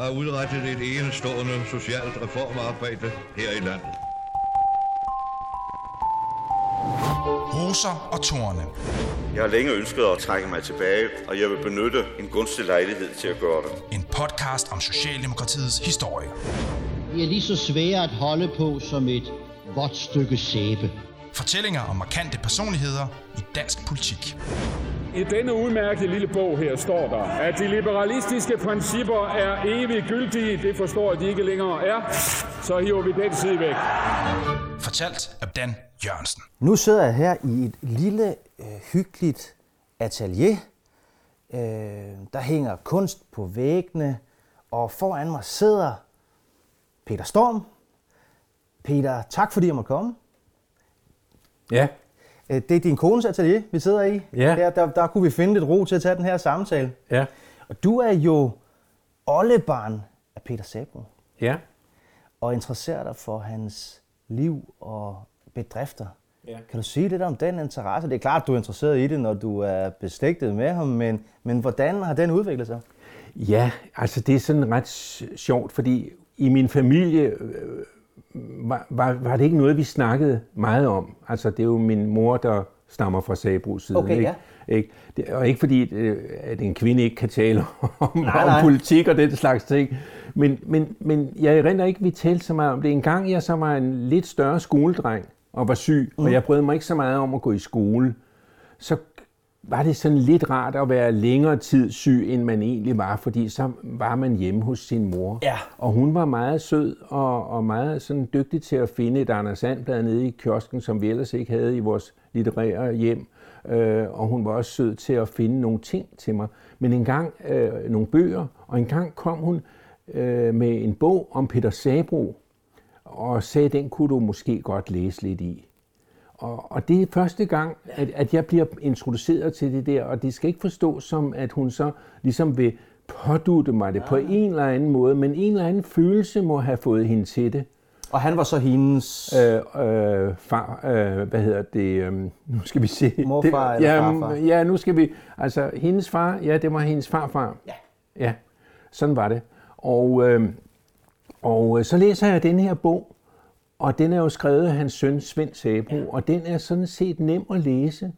der er udrettet et enestående socialt reformarbejde her i landet. Roser og Torne. Jeg har længe ønsket at trække mig tilbage, og jeg vil benytte en gunstig lejlighed til at gøre det. En podcast om Socialdemokratiets historie. De er lige så svære at holde på som et vådt stykke sæbe. Fortællinger om markante personligheder i dansk politik. I denne udmærkede lille bog her står der, at de liberalistiske principper er evigt gyldige. Det forstår de ikke længere er. Så hiver vi den side væk. Fortalt af Dan Jørgensen. Nu sidder jeg her i et lille, øh, hyggeligt atelier. Øh, der hænger kunst på væggene, og foran mig sidder Peter Storm. Peter, tak fordi jeg måtte komme. Ja, Det er din kones atelier, vi sidder i. Ja. Der, der, der kunne vi finde lidt ro til at tage den her samtale. ja, Og du er jo oldebarn af Peter Sabro, ja. og interesserer dig for hans liv og bedrifter. Ja. Kan du sige lidt om den interesse? Det er klart, du er interesseret i det, når du er beslægtet med ham, men, men hvordan har den udviklet sig? Ja, altså det er sådan ret sjovt, fordi i min familie øh, var, var, var det ikke noget, vi snakkede meget om. Altså det er jo min mor, der stammer fra Sabros side. Okay, ikke? ja. Ikke? Det, og ikke fordi, øh, at en kvinde ikke kan tale om, Nej, om nej. politik og den slags ting. Men, men, men jeg erindrer ikke, at vi talte så meget om det. En gang jeg så var en lidt større skoledreng og var syg, mm. og jeg brød mig ikke så meget om at gå i skole, så var det sådan lidt rart at være længere tid syg, end man egentlig var, fordi så var man hjemme hos sin mor. Ja. Og hun var meget sød og, og meget sådan dygtig til at finde et Anders Sandblad nede i kiosken, som vi ellers ikke havde i vores litterære hjem. Øh, og hun var også sød til at finde nogle ting til mig. Men en gang øh, nogle bøger, og en gang kom hun øh, med en bog om Peter Sabro, og sagde, den kunne du måske godt læse lidt i. Og, og det er første gang, at, at jeg bliver introduceret til det der, og det skal ikke forstås som, at hun så ligesom vil pådutte mig det på en eller anden måde, men en eller anden følelse må have fået hende til det. Og han var så hendes... Øh, øh, far, øh, hvad hedder det, øh, nu skal vi se. Morfar det, eller ja, farfar? Ja, nu skal vi, altså hendes far, ja, det var hendes farfar. Ja. Ja, sådan var det. Og, øh, og så læser jeg den her bog, og den er jo skrevet af hans søn Svend Sabro, ja. og den er sådan set nem at læse.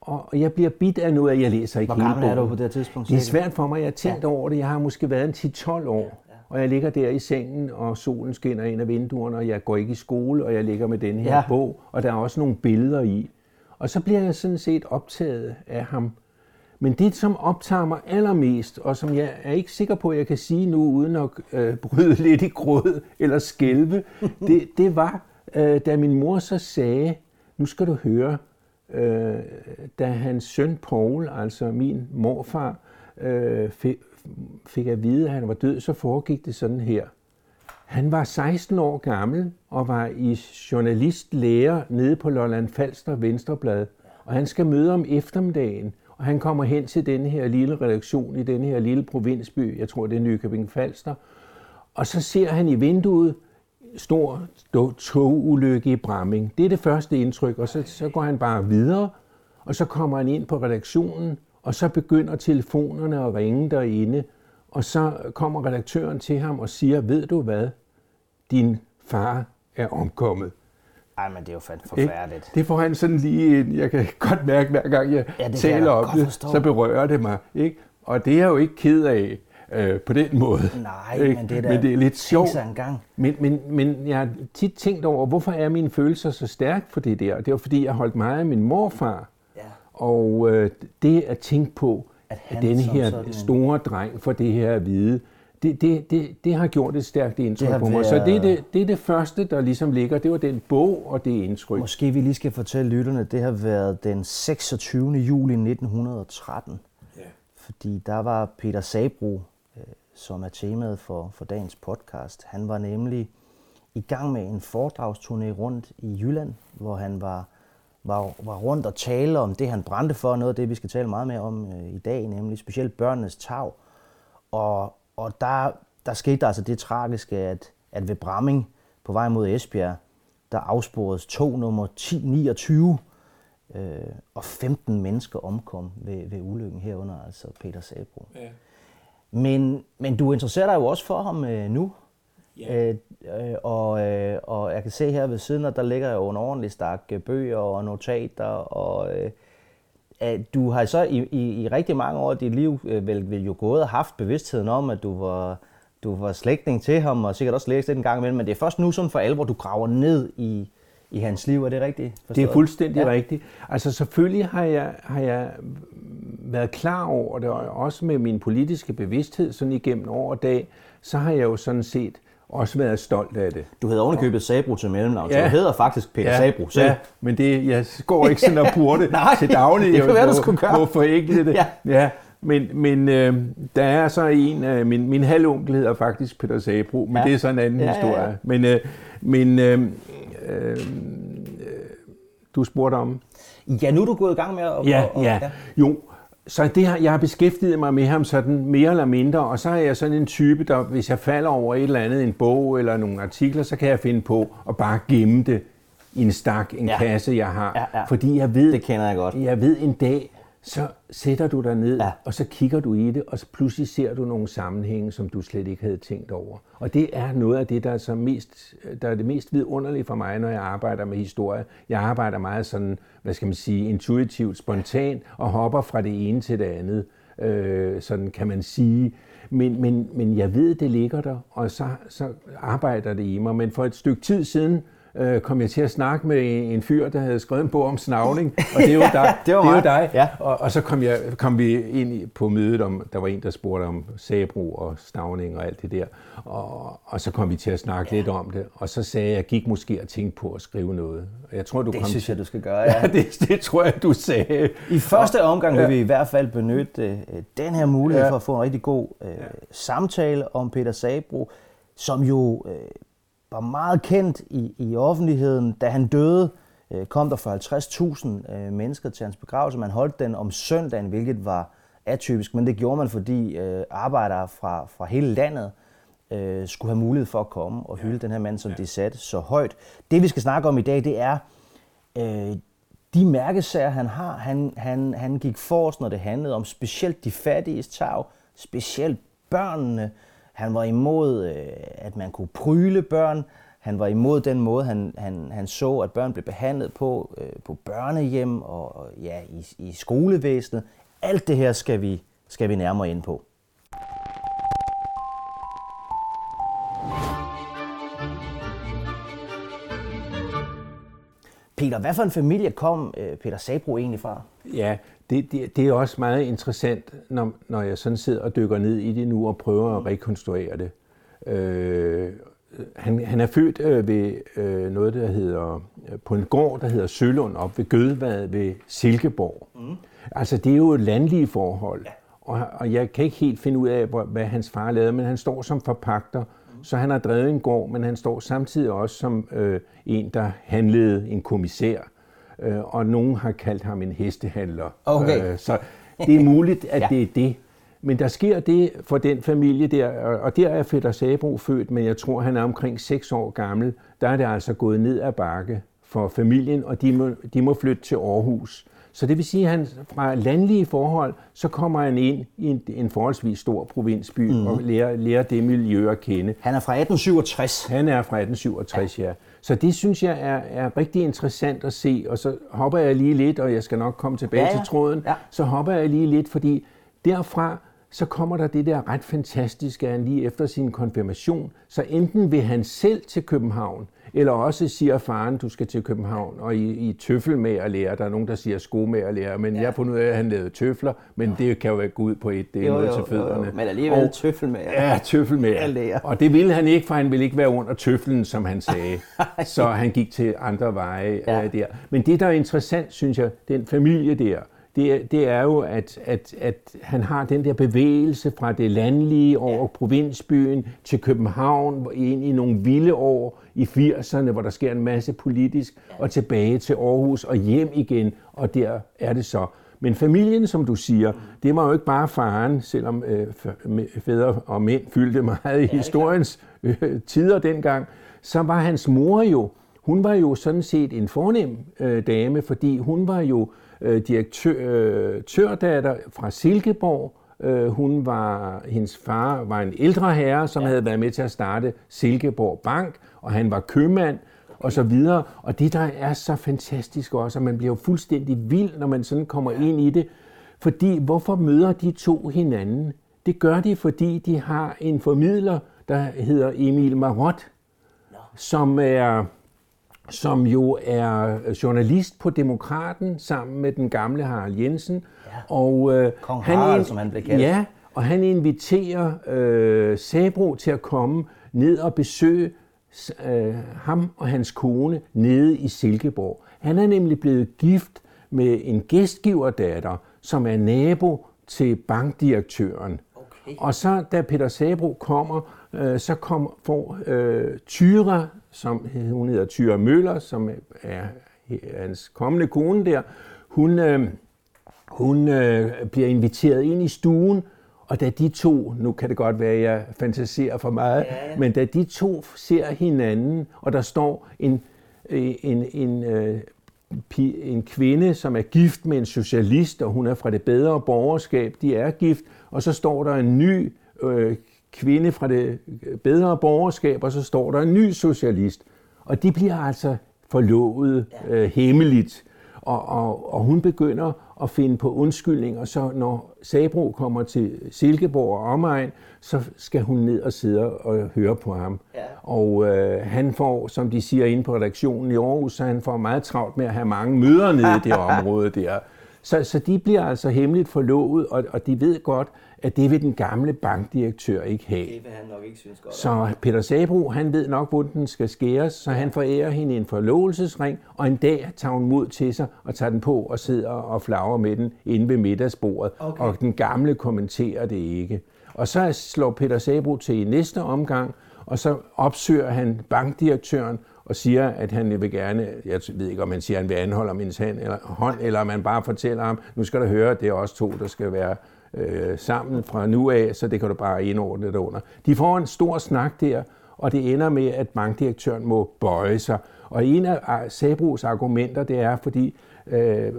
Og jeg bliver bidt af noget, at jeg læser ikke Hvor gammel er du på det her tidspunkt? Det er svært for mig. Jeg har tænkt ja. over det. Jeg har måske været en 10-12 år. Og jeg ligger der i sengen, og solen skinner ind af vinduerne, og jeg går ikke i skole, og jeg ligger med den her Ja. ja. bog, og der er også nogle billeder i. Og så bliver jeg sådan set optaget af ham. Men det, som optager mig allermest, og som jeg er ikke sikker på, at jeg kan sige nu, uden at øh, bryde lidt i gråd eller skælve, det, det var, øh, da min mor så sagde, nu skal du høre, øh, da hans søn Paul, altså min morfar, øh, fik, fik at vide, at han var død, så foregik det sådan her. Han var 16 år gammel og var i journalistlærer nede på Lolland Falster Venstreblad. Og han skal møde om eftermiddagen, og han kommer hen til denne her lille redaktion i denne her lille provinsby, jeg tror det er Nykøbing Falster, og så ser han i vinduet stor togulykke i Bramming. Det er det første indtryk, og så, så går han bare videre, og så kommer han ind på redaktionen, og så begynder telefonerne at ringe derinde, og så kommer redaktøren til ham og siger, ved du hvad, din far er omkommet. Ej, men det er jo fandme Ikke? forfærdeligt. Det får han sådan lige en, jeg kan godt mærke, hver gang jeg Ja, det taler om det, forstå. så berører det mig. Ikke? Og det er jeg jo ikke ked af øh, på den måde. Nej, ikke? men det er da... men det er lidt sjovt. sig engang. Men, men, men jeg har tit tænkt over, hvorfor er mine følelser så stærke for det der? Det var fordi, jeg holdt meget af min morfar. Ja. Og øh, det at tænke på, At at, denne her en- store dreng for det her at vide, det, det, det, det har gjort et stærkt indtryk på mig. Så det er været- det, det er det første, der ligesom ligger. Det var den bog og det indtryk. Måske vi lige skal fortælle lytterne, det har været den 26. juli 1913. Ja. Fordi der var Peter Sabro, øh, som er temaet for, for dagens podcast. Han var nemlig i gang med en foredragsturné rundt i Jylland, hvor han var, var, var rundt og tale om det, han brændte for. Noget af det, vi skal tale meget mere om øh, i dag, nemlig specielt børnenes tag. Og, og der, der skete der altså det tragiske, at, at ved Bramming på vej mod Esbjerg, der afsporedes tog nummer 1029, øh, og 15 mennesker omkom ved, ved ulykken herunder, altså Peter Sabro. Ja. Men, men du interesserer dig jo også for ham øh, nu. Ja. Øh, øh, og, øh, og jeg kan se her ved siden af, der ligger jo en ordentlig stak øh, bøger og notater. Og, øh, at du har så i, i, i rigtig mange år af dit liv øh, vel, vel jo gået og haft bevidstheden om, at du var, du var slægtning til ham, og sikkert også læst det en gang imellem, men det er først nu sådan for alvor, du graver ned i, i hans liv. Er det rigtigt forstået? Det er fuldstændig ja. rigtigt. Altså selvfølgelig har jeg, har jeg været klar over det, og også med min politiske bevidsthed sådan igennem år og dag, så har jeg jo sådan set også været stolt af det. Du hedder ovenikøbet Sabro til mellemnavn, ja. så du hedder faktisk Peter ja. Sabro selv. Ja, men det, jeg går ikke sådan og bruger det Nej, til daglig. det kan være, du skulle gøre. Hvorfor ikke det? ja. ja. Men, men øh, der er så en af min, min halvonkel hedder faktisk Peter Sabro, men ja. det er så en anden ja, historie. Ja, ja. Men, øh, men øh, øh, du spurgte om? Ja, nu er du gået i gang med at... Ja, og, ja. ja. Jo, så det har, jeg har beskæftiget mig med ham sådan mere eller mindre, og så er jeg sådan en type, der hvis jeg falder over et eller andet, en bog eller nogle artikler, så kan jeg finde på at bare gemme det i en stak, en ja. kasse, jeg har. Ja, ja. Fordi jeg ved, det kender jeg godt. Jeg ved en dag, så sætter du dig ned, ja. og så kigger du i det, og så pludselig ser du nogle sammenhænge, som du slet ikke havde tænkt over. Og det er noget af det, der er, så mest, der er det mest vidunderlige for mig, når jeg arbejder med historie. Jeg arbejder meget sådan, hvad skal man sige, intuitivt, spontant, og hopper fra det ene til det andet, øh, sådan kan man sige. Men, men, men jeg ved, det ligger der, og så, så arbejder det i mig. Men for et stykke tid siden, øh, kom jeg til at snakke med en fyr, der havde skrevet en bog om snavning, og det er jo dig. det var, det var dig. Ja. Og, og så kom, jeg, kom vi ind på mødet, om der var en, der spurgte om sabro og snavning og alt det der. Og, og så kom vi til at snakke ja. lidt om det, og så sagde jeg, at jeg gik måske og tænkte på at skrive noget. Jeg tror, du det kom synes til... jeg, du skal gøre, ja. ja det, det tror jeg, du sagde. I første omgang vil ja. vi i hvert fald benytte uh, den her mulighed ja. for at få en rigtig god uh, ja. samtale om Peter Sabro, som jo uh, var meget kendt i, i offentligheden. Da han døde, øh, kom der for 50.000 øh, mennesker til hans begravelse. Man holdt den om søndagen, hvilket var atypisk, men det gjorde man, fordi øh, arbejdere fra, fra hele landet øh, skulle have mulighed for at komme og hylde ja. den her mand, som ja. de satte så højt. Det vi skal snakke om i dag, det er øh, de mærkesager, han har. Han, han, han gik forrest, når det handlede om specielt de fattige tag, specielt børnene, han var imod, øh, at man kunne pryle børn. Han var imod den måde, han, han, han så, at børn blev behandlet på, øh, på børnehjem og ja, i, i skolevæsenet. Alt det her skal vi, skal vi nærmere ind på. Peter, hvad for en familie kom øh, Peter Sabro egentlig fra? Ja, det, det, det er også meget interessant, når, når jeg sådan sidder og dykker ned i det nu og prøver at rekonstruere det. Øh, han, han er født øh, ved øh, noget, der hedder, øh, på en gård, der hedder Sølund, op ved Gødvad ved Silkeborg. Mm. Altså, det er jo et landlige forhold. Ja. Og, og jeg kan ikke helt finde ud af, hvad hans far lavede, men han står som forpagter, mm. så han har drevet en gård, men han står samtidig også som øh, en, der handlede en kommissær øh, og nogen har kaldt ham en hestehandler. Okay. Øh, så det er muligt, at ja. det er det. Men der sker det for den familie der, og der er Fætter Sabro født, men jeg tror, han er omkring 6 år gammel. Der er det altså gået ned ad bakke for familien, og de må, de må flytte til Aarhus. Så det vil sige, at han fra landlige forhold, så kommer han ind i en, en forholdsvis stor provinsby mm. og lærer, lærer det miljø at kende. Han er fra 1867. Han er fra 1867, ja. ja. Så det synes jeg er, er rigtig interessant at se, og så hopper jeg lige lidt, og jeg skal nok komme tilbage ja, ja. til tråden, ja. så hopper jeg lige lidt, fordi derfra så kommer der det der ret fantastiske, at han lige efter sin konfirmation, så enten vil han selv til København, eller også siger faren, du skal til København, og i, i tøffel med at lære. Der er nogen, der siger sko med at lære, men ja. jeg har fundet ud af, at han lavede tøfler, men det kan jo være gå ud på et, det er jo, noget jo, til fødderne. Jo, jo. Men alligevel og, tøffel med Ja, tøffel med at Og det ville han ikke, for han ville ikke være under tøflen, som han sagde. så han gik til andre veje ja. uh, der. Men det, der er interessant, synes jeg, den familie der, det, det er jo, at, at, at han har den der bevægelse fra det landlige over ja. provinsbyen til København, ind i nogle vilde år i 80'erne, hvor der sker en masse politisk, ja. og tilbage til Aarhus og hjem igen, og der er det så. Men familien, som du siger, det var jo ikke bare faren, selvom øh, fædre og mænd fyldte meget i ja, historiens øh, tider dengang, så var hans mor jo, hun var jo sådan set en fornem øh, dame, fordi hun var jo øh, direktørdatter fra Silkeborg, Øh, hun var, hendes far var en ældre herre, som ja. havde været med til at starte Silkeborg Bank, og han var købmand og så videre. Og det, der er så fantastisk også, at man bliver jo fuldstændig vild, når man sådan kommer ind i det. Fordi, hvorfor møder de to hinanden? Det gør de, fordi de har en formidler, der hedder Emil Marot, som er som jo er journalist på Demokraten sammen med den gamle Harald Jensen. Ja. Og, øh, Kong han Harald, som han blev kaldt. Ja, og han inviterer øh, Sabro til at komme ned og besøge øh, ham og hans kone nede i Silkeborg. Han er nemlig blevet gift med en gæstgiverdatter, som er nabo til bankdirektøren. Okay. Og så da Peter Sabro kommer, øh, så kom, får øh, Tyra, som hun hedder Tyra Møller, som er hans kommende kone der, hun, øh, hun øh, bliver inviteret ind i stuen, og da de to, nu kan det godt være, at jeg fantaserer for meget, ja, ja. men da de to ser hinanden, og der står en, en, en, en, øh, en kvinde, som er gift med en socialist, og hun er fra det bedre borgerskab, de er gift, og så står der en ny øh, kvinde fra det bedre borgerskab, og så står der en ny socialist. Og de bliver altså forlovet øh, hemmeligt. Og, og, og hun begynder at finde på undskyldninger, så når Sabro kommer til Silkeborg og omegn, så skal hun ned og sidde og høre på ham. Ja. Og øh, han får, som de siger inde på redaktionen i Aarhus, så han får meget travlt med at have mange møder nede i det område der. Så, så de bliver altså hemmeligt forlovet, og, og de ved godt, at det vil den gamle bankdirektør ikke have. Det vil han nok ikke synes godt. Så Peter Sabro, han ved nok, hvor den skal skæres, så han forærer hende en forlovelsesring, og en dag tager hun mod til sig og tager den på og sidder og flager med den inde ved middagsbordet. Okay. Og den gamle kommenterer det ikke. Og så slår Peter Sabro til i næste omgang, og så opsøger han bankdirektøren og siger, at han vil gerne, jeg ved ikke, om han siger, at han vil anholde om hendes hånd, eller, hånd, eller om man bare fortæller ham, nu skal du høre, det er også to, der skal være øh, sammen fra nu af, så det kan du bare indordne det under. De får en stor snak der, og det ender med, at bankdirektøren må bøje sig. Og en af Sabros argumenter, det er, fordi øh,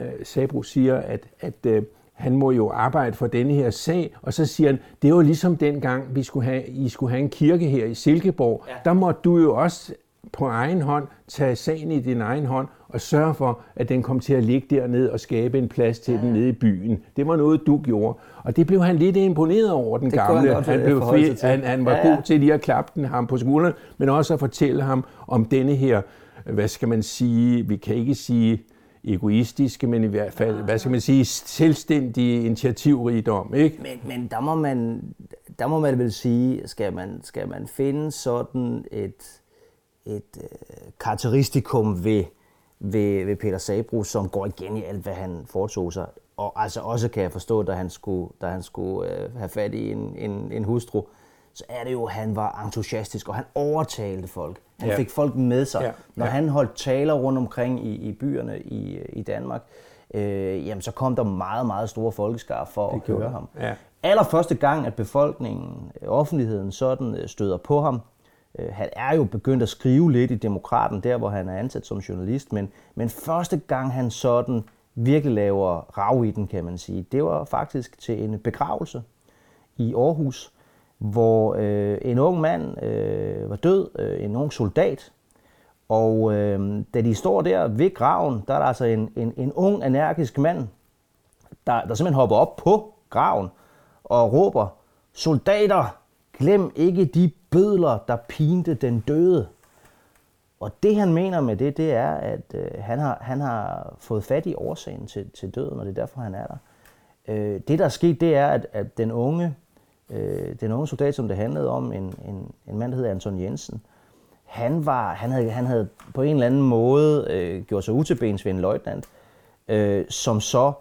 øh, Sabro siger, at, at øh, han må jo arbejde for denne her sag, og så siger han, det var ligesom dengang, vi skulle have, I skulle have en kirke her i Silkeborg. Ja. Der måtte du jo også på egen hånd tage sagen i din egen hånd og sørge for, at den kom til at ligge dernede og skabe en plads til ja. den nede i byen. Det var noget, du gjorde. Og det blev han lidt imponeret over, den det gamle. Han, han, blev fri, han, han var ja, ja. god til lige at klappe den ham på skulderen, men også at fortælle ham om denne her, hvad skal man sige, vi kan ikke sige egoistiske, men i hvert fald, hvad skal man sige, selvstændige initiativrigdom. Ikke? Men, men der, må man, der må man vel sige, skal man, skal man finde sådan et, et uh, karakteristikum ved, ved, ved Peter Sabro, som går igen i alt, hvad han foretog sig. Og altså også kan jeg forstå, da han skulle, da han skulle uh, have fat i en, en, en hustru, så er det jo, at han var entusiastisk, og han overtalte folk. Han ja. fik folk med sig. Ja. Når ja. han holdt taler rundt omkring i, i byerne i, i Danmark, øh, jamen, så kom der meget, meget store folkeskar for det at høre ham. Ja. Allerførste gang, at befolkningen, offentligheden sådan øh, støder på ham, øh, han er jo begyndt at skrive lidt i Demokraten, der hvor han er ansat som journalist, men, men første gang han sådan virkelig laver rav i den, kan man sige, det var faktisk til en begravelse i Aarhus, hvor øh, en ung mand øh, var død, øh, en ung soldat, og øh, da de står der ved graven, der er der altså en, en, en ung, energisk mand, der, der simpelthen hopper op på graven og råber, soldater, glem ikke de bødler, der pinte den døde. Og det han mener med det, det er, at øh, han, har, han har fået fat i årsagen til, til døden, og det er derfor, han er der. Øh, det, der er sket, det er, at, at den unge øh, den unge soldat, som det handlede om, en, en, en mand, der hedder Anton Jensen, han, var, han, havde, han havde på en eller anden måde øh, gjort sig utilbens ved en løjtnant, øh, som så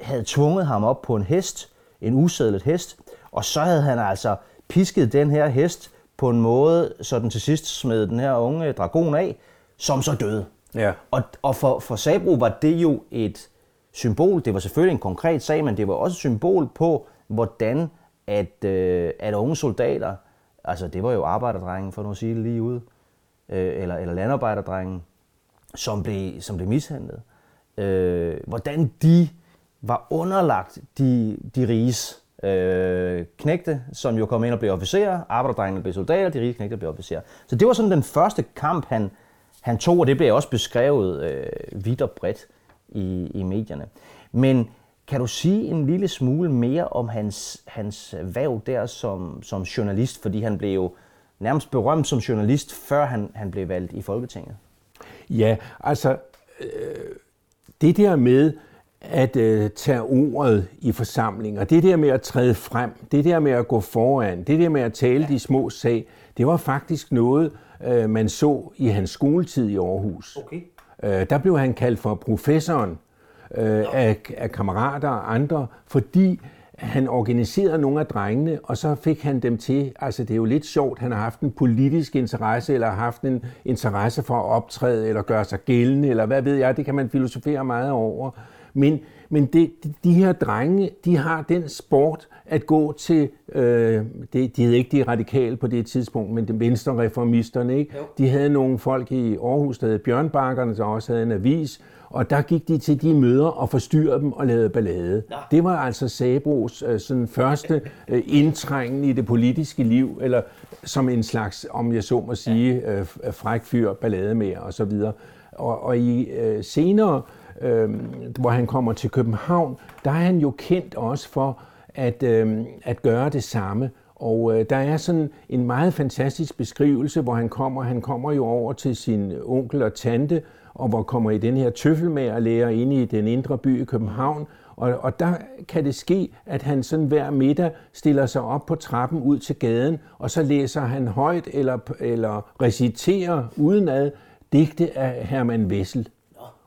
havde tvunget ham op på en hest, en usædlet hest, og så havde han altså pisket den her hest på en måde, så den til sidst smed den her unge dragon af, som så døde. Ja. Og, og for, for Sabro var det jo et symbol, det var selvfølgelig en konkret sag, men det var også et symbol på, hvordan at, øh, at unge soldater, altså det var jo arbejderdrengen, for nu at sige det lige ud, øh, eller, eller landarbejderdrengen, som blev, som blev mishandlet. Øh, hvordan de var underlagt de, de riges øh, knægte, som jo kom ind og blev officerer, arbejderdrengene blev soldater, de rige knægte blev officerer. Så det var sådan den første kamp, han, han tog, og det blev også beskrevet øh, vidt og bredt i, i medierne. Men kan du sige en lille smule mere om hans, hans væv der som, som journalist? Fordi han blev jo nærmest berømt som journalist, før han, han blev valgt i Folketinget. Ja, altså øh, det der med at øh, tage ordet i forsamlinger, det der med at træde frem, det der med at gå foran, det der med at tale de små sag, det var faktisk noget, øh, man så i hans skoletid i Aarhus. Okay. Øh, der blev han kaldt for professoren øh, af, af kammerater og andre, fordi han organiserede nogle af drengene, og så fik han dem til, altså det er jo lidt sjovt, han har haft en politisk interesse, eller haft en interesse for at optræde, eller gøre sig gældende, eller hvad ved jeg, det kan man filosofere meget over. Men, men det, de her drenge, de har den sport at gå til, øh, det, de hed ikke de radikale på det tidspunkt, men de venstre reformisterne, ikke? De havde nogle folk i Aarhus, der hed Bjørnbakkerne, der også havde en avis, og der gik de til de møder og forstyrrede dem og lavede ballade. Ja. Det var altså Sabros øh, sådan første øh, indtrængen i det politiske liv, eller som en slags, om jeg så må sige, øh, fræk fyr, ballade med og så videre. Og, og i øh, senere, øh, Øhm, hvor han kommer til København, der er han jo kendt også for at, øh, at gøre det samme. Og øh, der er sådan en meget fantastisk beskrivelse, hvor han kommer. Han kommer jo over til sin onkel og tante, og hvor kommer i den her tøffelmagerlærer inde i den indre by i København. Og, og der kan det ske, at han sådan hver middag stiller sig op på trappen ud til gaden, og så læser han højt eller, eller reciterer udenad digte af Herman Wessel.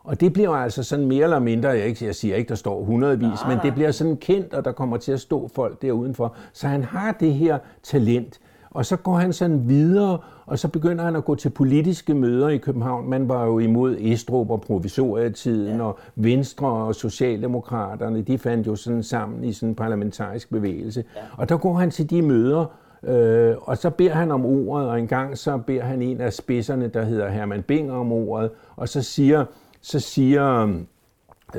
Og det bliver altså sådan mere eller mindre, jeg, ikke, jeg siger ikke, der står hundredvis, Nej. men det bliver sådan kendt, og der kommer til at stå folk der udenfor. Så han har det her talent. Og så går han sådan videre, og så begynder han at gå til politiske møder i København. Man var jo imod Estrup og provisorietiden, ja. og Venstre og Socialdemokraterne, de fandt jo sådan sammen i sådan en parlamentarisk bevægelse. Ja. Og der går han til de møder, øh, og så beder han om ordet, og en gang så beder han en af spidserne, der hedder Herman Bing, om ordet, og så siger, så siger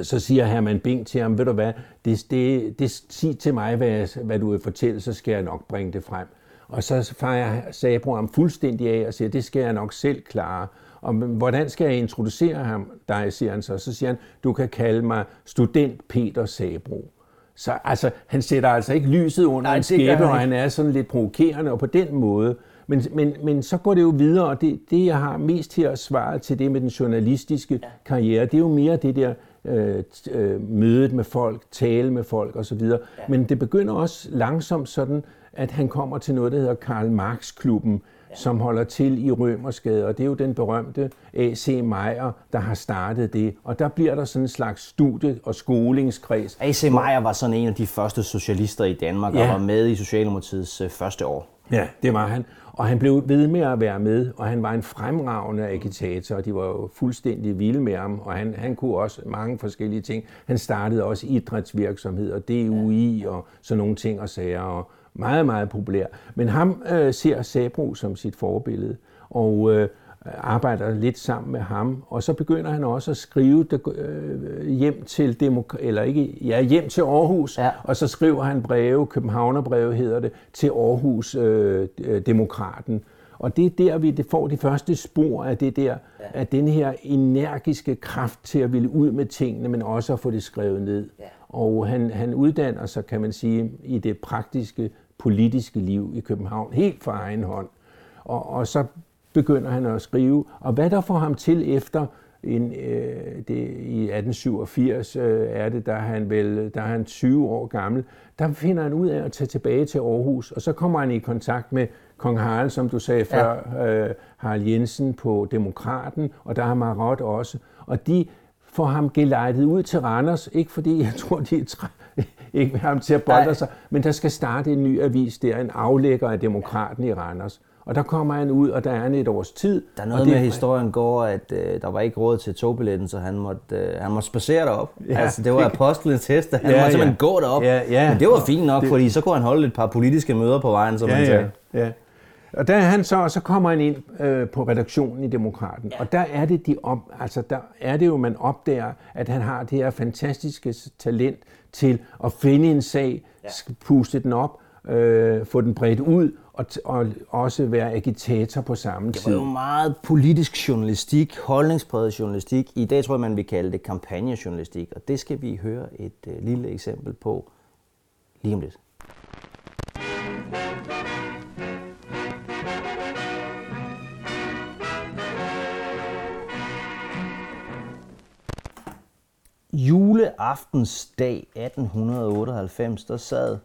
så siger Herman Bing til ham, ved du hvad, det, det, det, sig til mig, hvad, hvad du vil fortælle, så skal jeg nok bringe det frem. Og så fejrer Sabro ham fuldstændig af og siger, det skal jeg nok selv klare. Og hvordan skal jeg introducere ham dig, siger han så. Så siger han, du kan kalde mig student Peter Sabro. Så altså, han sætter altså ikke lyset under Nej, en skæbe, og han er sådan lidt provokerende, og på den måde. Men, men, men så går det jo videre, og det, det jeg har mest her svaret til det med den journalistiske ja. karriere, det er jo mere det der øh, øh, mødet med folk, tale med folk osv. Ja. Men det begynder også langsomt sådan at han kommer til noget, der hedder Karl Marx-klubben, ja. som holder til i Rømersgade, og det er jo den berømte A.C. Meyer, der har startet det. Og der bliver der sådan en slags studie- og skolingskreds. A.C. Meyer var sådan en af de første socialister i Danmark, ja. og var med i Socialdemokratiets øh, første år. Ja, det var han. Og han blev ved med at være med, og han var en fremragende agitator, og de var jo fuldstændig vilde med ham, og han, han kunne også mange forskellige ting. Han startede også idrætsvirksomhed og DUI og sådan nogle ting og sager, og meget, meget populær. Men ham øh, ser Sabro som sit forbillede, og øh, arbejder lidt sammen med ham, og så begynder han også at skrive øh, hjem til demok- eller ikke, ja, hjem til Aarhus, ja. og så skriver han breve, Københavnerbreve hedder det, til Aarhus øh, Demokraten. Og det er der, vi får de første spor af det der, ja. af den her energiske kraft til at ville ud med tingene, men også at få det skrevet ned. Ja. Og han, han uddanner sig, kan man sige, i det praktiske politiske liv i København, helt fra egen hånd. Og, og så begynder han at skrive. Og hvad der får ham til efter en, øh, det, i 1887 øh, er det, der han vel, der er han 20 år gammel, der finder han ud af at tage tilbage til Aarhus, og så kommer han i kontakt med kong Harald, som du sagde ja. før, øh, Harald Jensen på Demokraten, og der har Marot også. Og de får ham gelejtet ud til Randers, ikke fordi jeg tror, de er træ, ikke vil ham til at bolde sig, men der skal starte en ny avis der, en aflægger af Demokraten i Randers. Og der kommer han ud, og der er han et års tid. Der er noget og det, med historien går, at øh, der var ikke råd til togbilletten, så han måtte, øh, han måtte spacere derop. Ja, altså, det var apostlens hest, han ja, måtte simpelthen ja. gå derop. Ja, ja. Men det var fint nok, det... fordi så kunne han holde et par politiske møder på vejen, som ja, man sagde. Ja, ja. Og der er han så, og så kommer han ind øh, på redaktionen i Demokraten, ja. og der er det de op, altså der er det jo man opdager, at han har det her fantastiske talent til at finde en sag, ja. puste den op, øh, få den bredt ud og, og også være agitator på samme tid. Det var jo meget politisk journalistik, holdningspræget journalistik. I dag tror jeg, man vil kalde det kampagnejournalistik, og det skal vi høre et øh, lille eksempel på lige om lidt. Juleaftensdag 1898, der sad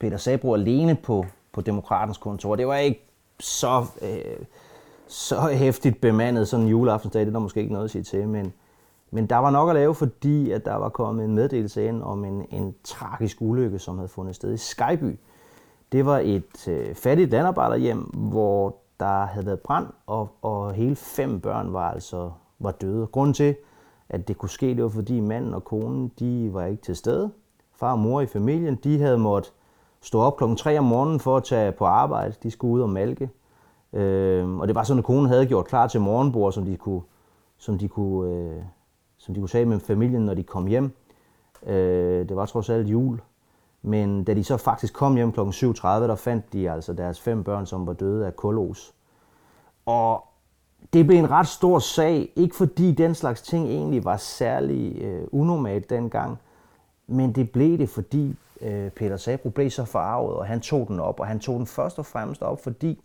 Peter Sabro alene på, på Demokratens kontor. Det var ikke så, øh, så hæftigt bemandet sådan en juleaftensdag, det er der måske ikke noget at sige til, men, men der var nok at lave, fordi at der var kommet en meddelelse ind om en, en tragisk ulykke, som havde fundet sted i Skyby. Det var et øh, fattigt landarbejderhjem, hvor der havde været brand, og, og hele fem børn var altså var døde. Grunden til, at det kunne ske, det var fordi manden og konen, de var ikke til stede. Far og mor i familien, de havde måttet stå op klokken 3 om morgenen for at tage på arbejde. De skulle ud og malke. Øh, og det var sådan, at konen havde gjort klar til morgenbord, som de kunne, som de kunne, øh, som de kunne sige med familien, når de kom hjem. Øh, det var trods alt jul. Men da de så faktisk kom hjem kl. 7.30, der fandt de altså deres fem børn, som var døde af kolos. Og det blev en ret stor sag, ikke fordi den slags ting egentlig var særlig øh, unormalt dengang, men det blev det, fordi øh, Peter Sabro blev så forarvet, og han tog den op, og han tog den først og fremmest op, fordi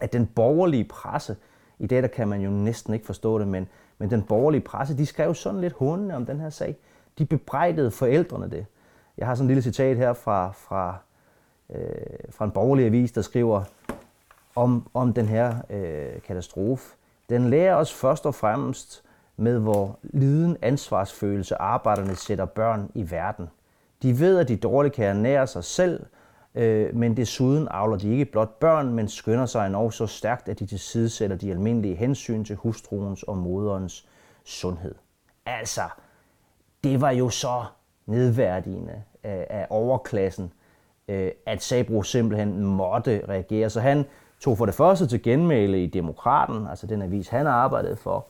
at den borgerlige presse, i dag der kan man jo næsten ikke forstå det, men, men den borgerlige presse, de skrev sådan lidt hundene om den her sag. De bebrejdede forældrene det. Jeg har sådan en lille citat her fra, fra, øh, fra en borgerlig avis, der skriver om, om den her øh, katastrofe. Den lærer os først og fremmest med, hvor liden ansvarsfølelse arbejderne sætter børn i verden. De ved, at de dårligt kan ernære sig selv, øh, men desuden avler de ikke blot børn, men skynder sig endnu så stærkt, at de tilsidesætter de almindelige hensyn til hustruens og moderens sundhed. Altså, det var jo så nedværdigende af, af overklassen, øh, at Sabro simpelthen måtte reagere. Så han tog for det første til genmæle i Demokraten, altså den avis, han arbejdede for.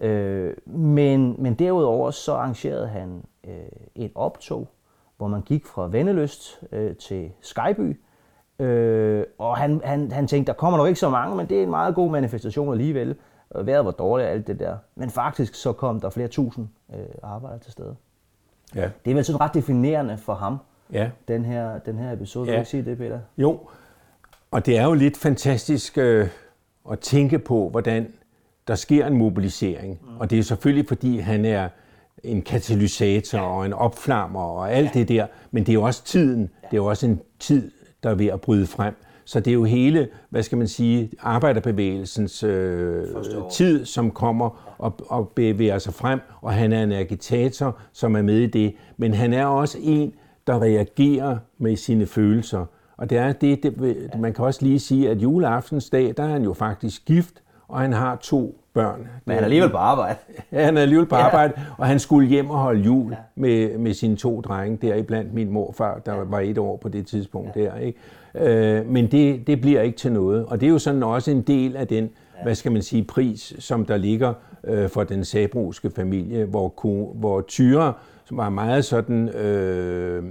Øh, men, men derudover så arrangerede han øh, et optog, hvor man gik fra Venneløst øh, til Skyby. Øh, og han, han, han tænkte, der kommer nok ikke så mange, men det er en meget god manifestation alligevel. Vejret var dårligt alt det der. Men faktisk så kom der flere tusind øh, arbejdere til stede. Ja. Det er vel sådan ret definerende for ham, ja. den, her, den her episode. Ja. Vil du ikke sige det, Peter? Jo, og det er jo lidt fantastisk øh, at tænke på, hvordan der sker en mobilisering. Mm. Og det er selvfølgelig, fordi han er en katalysator ja. og en opflammer og alt ja. det der. Men det er jo også tiden. Ja. Det er jo også en tid, der er ved at bryde frem. Så det er jo hele, hvad skal man sige, arbejderbevægelsens øh, tid, som kommer og, og bevæger sig frem, og han er en agitator, som er med i det. Men han er også en, der reagerer med sine følelser. Og det er det, det, man kan også lige sige, at juleaftensdag, der er han jo faktisk gift, og han har to børn. Men han er alligevel på arbejde. Ja, han er alligevel på arbejde, ja. og han skulle hjem og holde jul ja. med, med sine to drenge, der blandt min morfar, der ja. var et år på det tidspunkt ja. der. Ikke? Øh, men det, det bliver ikke til noget, og det er jo sådan også en del af den, ja. hvad skal man sige, pris, som der ligger øh, for den sabruske familie, hvor, hvor Tyre som var meget sådan øh,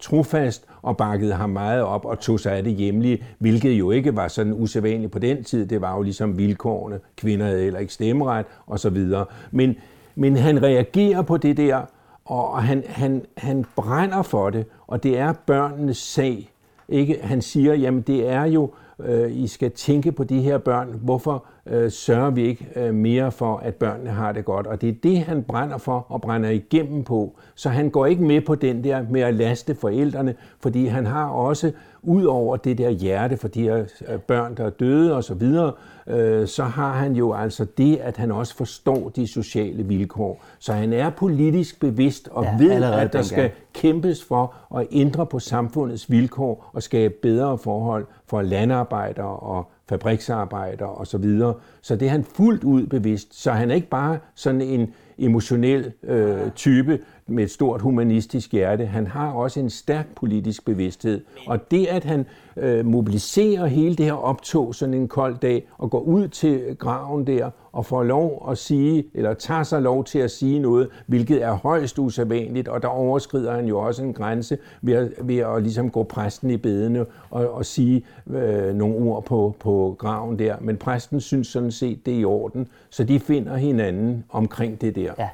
trofast og bakkede ham meget op og tog sig af det hjemlige, hvilket jo ikke var sådan usædvanligt på den tid. Det var jo ligesom vilkårene. Kvinder havde heller ikke stemmeret og så videre. Men, men han reagerer på det der, og han, han, han brænder for det, og det er børnenes sag. Ikke? Han siger, jamen det er jo, øh, I skal tænke på de her børn. Hvorfor øh, sørger vi ikke øh, mere for, at børnene har det godt. Og det er det, han brænder for og brænder igennem på. Så han går ikke med på den der med at laste forældrene, fordi han har også, ud over det der hjerte for de her øh, børn, der er døde osv., så, videre, øh, så har han jo altså det, at han også forstår de sociale vilkår. Så han er politisk bevidst og ja, ved, at der skal kæmpes for at ændre på samfundets vilkår og skabe bedre forhold for landarbejdere og fabriksarbejder og så videre. Så det er han fuldt ud bevidst. Så han er ikke bare sådan en, emotionel øh, type med et stort humanistisk hjerte. Han har også en stærk politisk bevidsthed. Og det, at han øh, mobiliserer hele det her optog sådan en kold dag og går ud til graven der og får lov at sige, eller tager sig lov til at sige noget, hvilket er højst usædvanligt, og der overskrider han jo også en grænse ved at, ved at ligesom gå præsten i bedene og, og sige øh, nogle ord på, på graven der. Men præsten synes sådan set, det er i orden, så de finder hinanden omkring det der. Ja.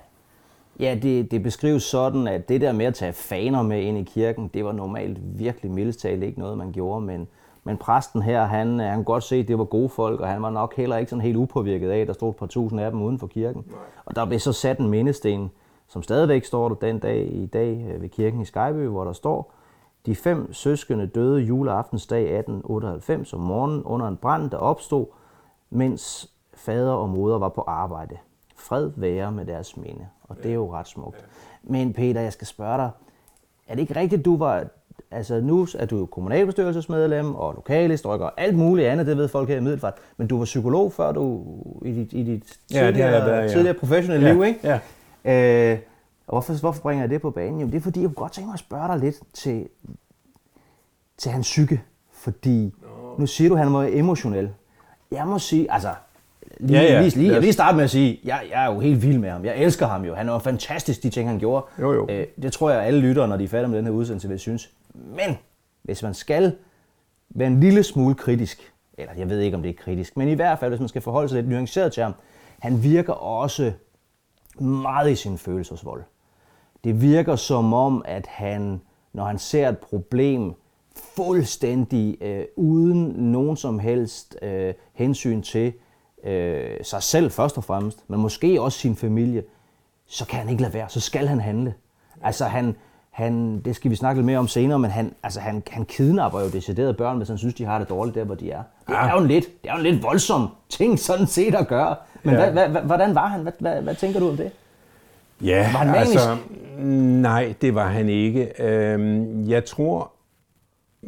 Ja, det, det beskrives sådan, at det der med at tage faner med ind i kirken, det var normalt virkelig mildest ikke noget, man gjorde, men, men præsten her, han, han kunne godt se, at det var gode folk, og han var nok heller ikke sådan helt upåvirket af, at der stod et par tusind af dem uden for kirken. Nej. Og der blev så sat en mindesten, som stadigvæk står der den dag i dag øh, ved kirken i Skejby, hvor der står, de fem søskende døde juleaftensdag 1898 om morgenen under en brand, der opstod, mens fader og moder var på arbejde. Fred være med deres minde. Og det er jo ret smukt. Men Peter, jeg skal spørge dig, er det ikke rigtigt, du var, altså nu er du kommunalbestyrelsesmedlem og lokalhistoriker og alt muligt andet, det ved folk her i Middelfart, men du var psykolog før du i dit, i dit Ja, det tidligere, været, ja. tidligere professionelle Ja, liv, ikke? ja. Øh, og hvorfor, hvorfor bringer jeg det på banen? Jamen det er fordi, jeg kunne godt tænke mig at spørge dig lidt til, til hans psyke. Fordi nu siger du, at han var emotionel. Jeg må sige, altså, lige, Ja, ja. lige, lige, jeg vil starte med at sige, jeg, jeg er jo helt vild med ham. Jeg elsker ham jo. Han er jo fantastisk, de ting, han gjorde. Jo, jo. Øh, det tror jeg, alle lyttere, når de er færdige med den her udsendelse, vil synes. Men hvis man skal være en lille smule kritisk, eller jeg ved ikke, om det er kritisk, men i hvert fald, hvis man skal forholde sig lidt nuanceret til ham, han virker også meget i sin følelsesvold. Det virker som om, at han, når han ser et problem, fuldstændig øh, uden nogen som helst øh, hensyn til øh, sig selv først og fremmest, men måske også sin familie, så kan han ikke lade være, så skal han handle. Altså han, han, det skal vi snakke lidt mere om senere, men han, altså han, han kidnapper jo deciderede børn, hvis han synes, de har det dårligt der, hvor de er. Det er jo en lidt, det er jo en lidt voldsom ting sådan set at gøre. Men Ja. hvad, hvad, hvordan var han? Hvad, hvad, hvad tænker du om det? Ja, Var han manisk? altså, nej, det var han ikke. Øhm, jeg tror,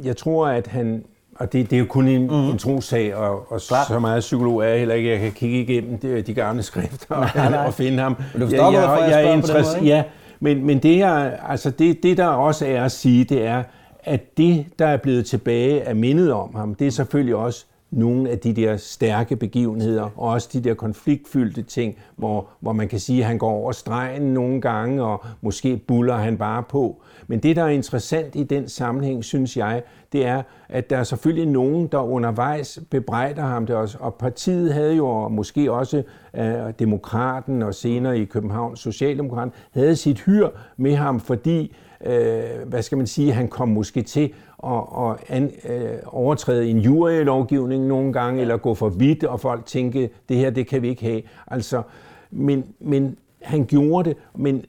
jeg tror, at han, og det, det er jo kun en, mm. en trosag, og, og så meget psykolog er jeg heller ikke, jeg kan kigge igennem de, de gamle skrifter Nej, nej. og finde ham. Men du forstår, jeg spørger på den måde, ikke? Ja, men, men det, her, altså det, det, der også er at sige, det er, at det, der er blevet tilbage af mindet om ham, det er selvfølgelig også nogle af de der stærke begivenheder, og også de der konfliktfyldte ting, hvor, hvor man kan sige, at han går over stregen nogle gange, og måske buller han bare på. Men det, der er interessant i den sammenhæng, synes jeg, det er, at der er selvfølgelig nogen, der undervejs bebrejder ham det også. Og partiet havde jo, og måske også øh, Demokraten og senere i København Socialdemokraten, havde sit hyr med ham, fordi øh, hvad skal man sige, han kom måske til at, at an, øh, overtræde en jurylovgivning nogle gange, eller gå for vidt, og folk tænke, det her, det kan vi ikke have. Altså, men, men han gjorde det, men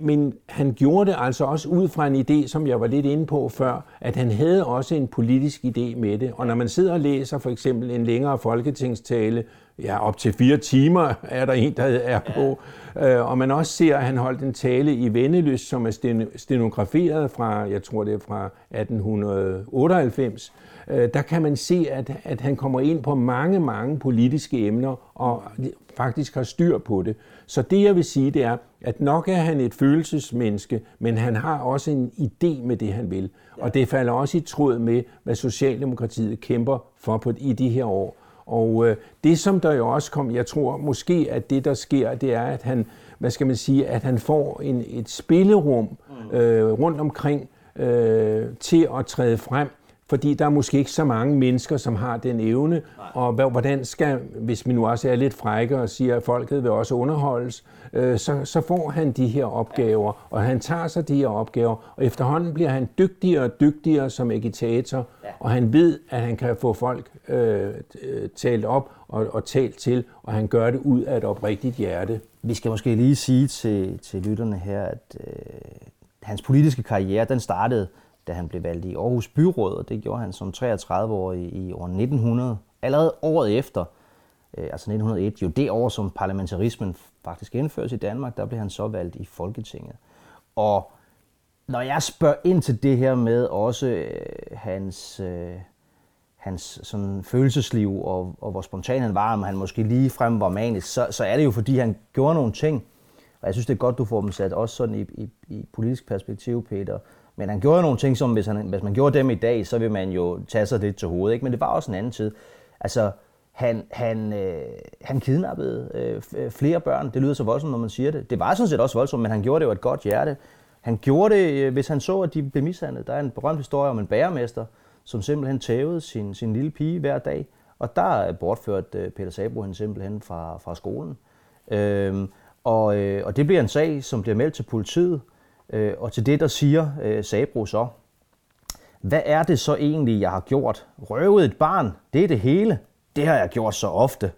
men han gjorde det altså også ud fra en idé, som jeg var lidt inde på før, at han havde også en politisk idé med det. Og når man sidder og læser for eksempel en længere folketingstale, ja, op til fire timer er der en, der er på, ja. og man også ser, at han holdt en tale i Venneløs, som er stenograferet fra, jeg tror det er fra 1898, øh, der kan man se, at, at han kommer ind på mange, mange politiske emner, og faktisk har styr på det. Så det, jeg vil sige, det er, at nok er han et følelsesmenneske, men han har også en idé med det, han vil. Og det falder også i tråd med, hvad Socialdemokratiet kæmper for på, i de her år. Og øh, det, som der jo også kom, jeg tror måske, at det, der sker, det er, at han, hvad skal man sige, at han får en, et spillerum øh, rundt omkring øh, til at træde frem, fordi der er måske ikke så mange mennesker, som har den evne. Og hvad- hvordan skal, hvis vi nu også er lidt frække og siger, at folket vil også underholdes, øh, så, så får han de her opgaver, og han tager sig de her opgaver, og efterhånden bliver han dygtigere og dygtigere som agitator, og han ved, at han kan få folk øh, talt op og, og talt til, og han gør det ud af et oprigtigt hjerte. Vi skal måske lige sige til, til lytterne her, at øh, hans politiske karriere, den startede, da han blev valgt i Aarhus Byråd, og det gjorde han som 33-årig i år 1900. Allerede året efter, øh, altså 1901, jo det år, som parlamentarismen faktisk indføres i Danmark, der blev han så valgt i Folketinget. Og når jeg spørger ind til det her med også øh, hans, øh, hans sådan følelsesliv og, og hvor spontan han var, om han måske lige frem var manisk, så, så er det jo fordi, han gjorde nogle ting, Og jeg synes, det er godt, du får dem sat også sådan i, i, i politisk perspektiv, Peter. Men han gjorde nogle ting, som hvis, han, hvis man gjorde dem i dag, så vil man jo tage sig lidt til hovedet. Ikke? Men det var også en anden tid. Altså, han, han, øh, han kidnappede øh, øh flere børn. Det lyder så voldsomt, når man siger det. Det var sådan set også voldsomt, men han gjorde det jo et godt hjerte. Han gjorde det, øh, hvis han så, at de blev mishandlet. Der er en berømt historie om en bæremester, som simpelthen tævede sin, sin lille pige hver dag. Og der bortførte øh, Peter Sabro hende simpelthen fra, fra skolen. Øh, og, øh, og det bliver en sag, som bliver meldt til politiet. Øh, og til det, der siger øh, Sabro så, hvad er det så egentlig, jeg har gjort? Røvet et barn, det er det hele. Det har jeg gjort så ofte.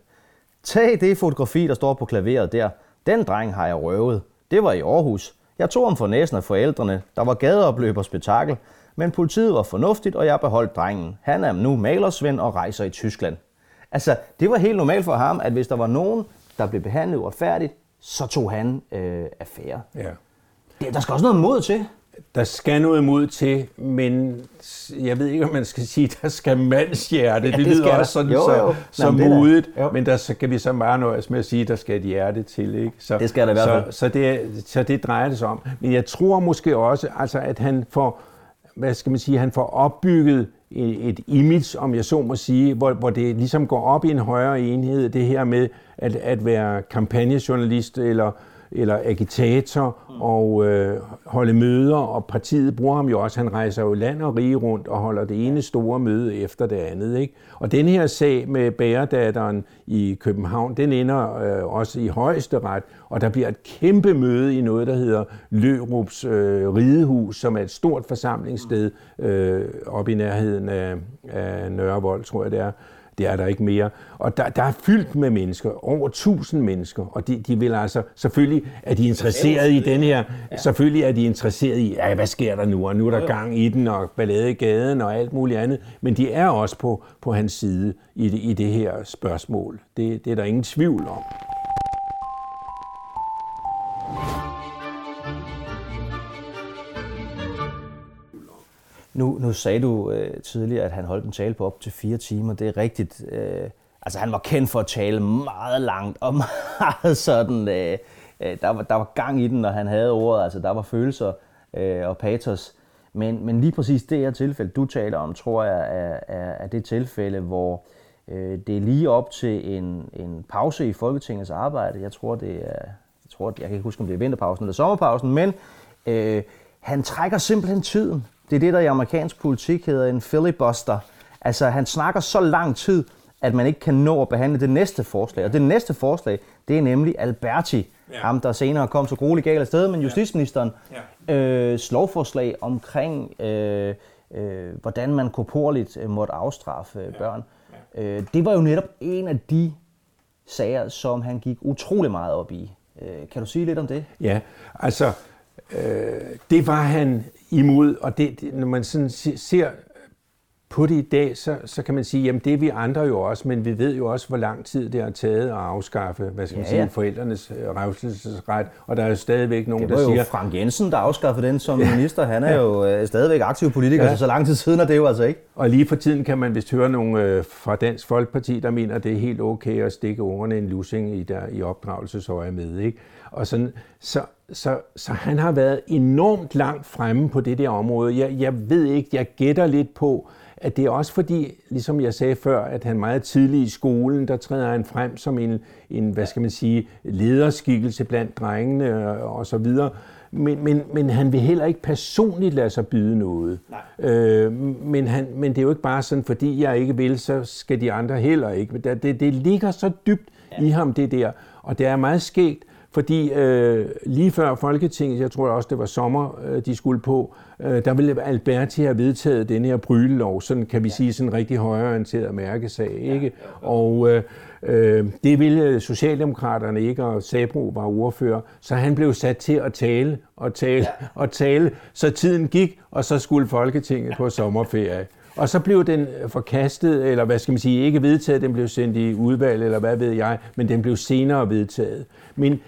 Tag det fotografi, der står på klaveret der. Den dreng har jeg røvet. Det var i Aarhus. Jeg tog ham for næsen af forældrene. Der var gadeopløb og spektakel. Men politiet var fornuftigt, og jeg beholdt drengen. Han er nu malersvend og rejser i Tyskland. Altså, det var helt normalt for ham, at hvis der var nogen, der blev behandlet uretfærdigt, så tog han øh, affære. Ja. Det, der skal også noget mod til. Der skal noget mod til, men jeg ved ikke, om man skal sige, der skal mandshjerte. Ja, det, det lyder også sådan. Jo, så, jo. så Nå, men det er da- modigt, jo. men der skal vi så bare nøjes med at sige, der skal et hjerte til. Ikke? Så, Det skal der i hvert fald. Så, så, det, så det drejer det sig om. Men jeg tror måske også, altså, at han får, hvad skal man sige, han får opbygget et et image, om jeg så må sige, hvor, hvor det ligesom går op i en højere enhed, det her med at, at være kampagnejournalist eller eller agitator og øh, holde møder, og partiet bruger ham jo også. Han rejser jo land og rige rundt og holder det ene store møde efter det andet. Ikke? Og den her sag med bæredatteren i København, den ender øh, også i højeste ret, og der bliver et kæmpe møde i noget, der hedder Lørups øh, Ridehus, som er et stort forsamlingssted øh, oppe i nærheden af, af Nørrevold, tror jeg det er. Det er der ikke mere. Og der, der er fyldt med mennesker, over 1000 mennesker, og de, de vil altså, selvfølgelig er de interesseret i den her, selvfølgelig er de interesseret i, ja, hvad sker der nu, og nu er der gang i den, og ballade i gaden, og alt muligt andet, men de er også på, på hans side i det, i det her spørgsmål. Det, det er der ingen tvivl om. Nu, nu sagde du øh, tidligere, at han holdt en tale på op til fire timer. Det er rigtigt. Øh, altså, han var kendt for at tale meget langt og meget sådan... Øh, øh, der, var, der var gang i den, når han havde ordet. Altså, der var følelser øh, og patos. Men, men lige præcis det her tilfælde, du taler om, tror jeg, er, er, er det tilfælde, hvor øh, det er lige op til en, en pause i Folketingets arbejde. Jeg tror, det er... Jeg, tror, jeg kan ikke huske, om det er vinterpausen eller sommerpausen, men øh, han trækker simpelthen tiden. Det er det, der i amerikansk politik hedder en filibuster. Altså, han snakker så lang tid, at man ikke kan nå at behandle det næste forslag. Og det næste forslag, det er nemlig Alberti, ja. ham der senere kom så grueligt galt afsted, men justitsministeren, ja. øh, lovforslag omkring, øh, øh, hvordan man korporligt øh, måtte afstraffe øh, børn. Ja. Øh, det var jo netop en af de sager, som han gik utrolig meget op i. Øh, kan du sige lidt om det? Ja, altså, øh, det var han imod, og det, det, når man sådan ser på det i dag, så, så kan man sige, jamen det er vi andre jo også, men vi ved jo også, hvor lang tid det har taget at afskaffe, hvad skal man Ja, sige, ja. forældrenes øh, revselsesret, og der er jo stadigvæk nogen, Det der var jo siger, Frank Jensen, der afskaffede den som minister. Han er jo øh, stadigvæk aktiv politiker, ja. så så lang tid siden er det jo altså ikke. Og lige for tiden kan man vist høre nogle øh, fra Dansk Folkeparti, der mener, at det er helt okay at stikke ungerne en lussing i, der, i opdragelsesøje med. Ikke? Og sådan, så, så, så han har været enormt langt fremme på det der område. Jeg, jeg ved ikke, jeg gætter lidt på, at det er også fordi, ligesom jeg sagde før, at han meget tidligt i skolen, der træder han frem som en, en hvad skal man sige, lederskikkelse blandt drengene og, så videre. Men, men, men han vil heller ikke personligt lade sig byde noget. Øh, men, han, men det er jo ikke bare sådan, fordi jeg ikke vil, så skal de andre heller ikke. Det, det ligger så dybt ja. i ham, det der. Og det er meget skægt, fordi øh, lige før Folketinget, jeg tror også, det var sommer, øh, de skulle på, øh, der ville Alberti have vedtaget den her brylelov, sådan kan vi ja. sige, sådan en rigtig højreorienteret mærkesag, ikke? Og øh, øh, det ville Socialdemokraterne ikke, og Sabro var ordfører, så han blev sat til at tale og tale ja. og tale, så tiden gik, og så skulle Folketinget på sommerferie. Og så blev den forkastet, eller hvad skal man sige, ikke vedtaget, den blev sendt i udvalg, eller hvad ved jeg, men den blev senere vedtaget. Men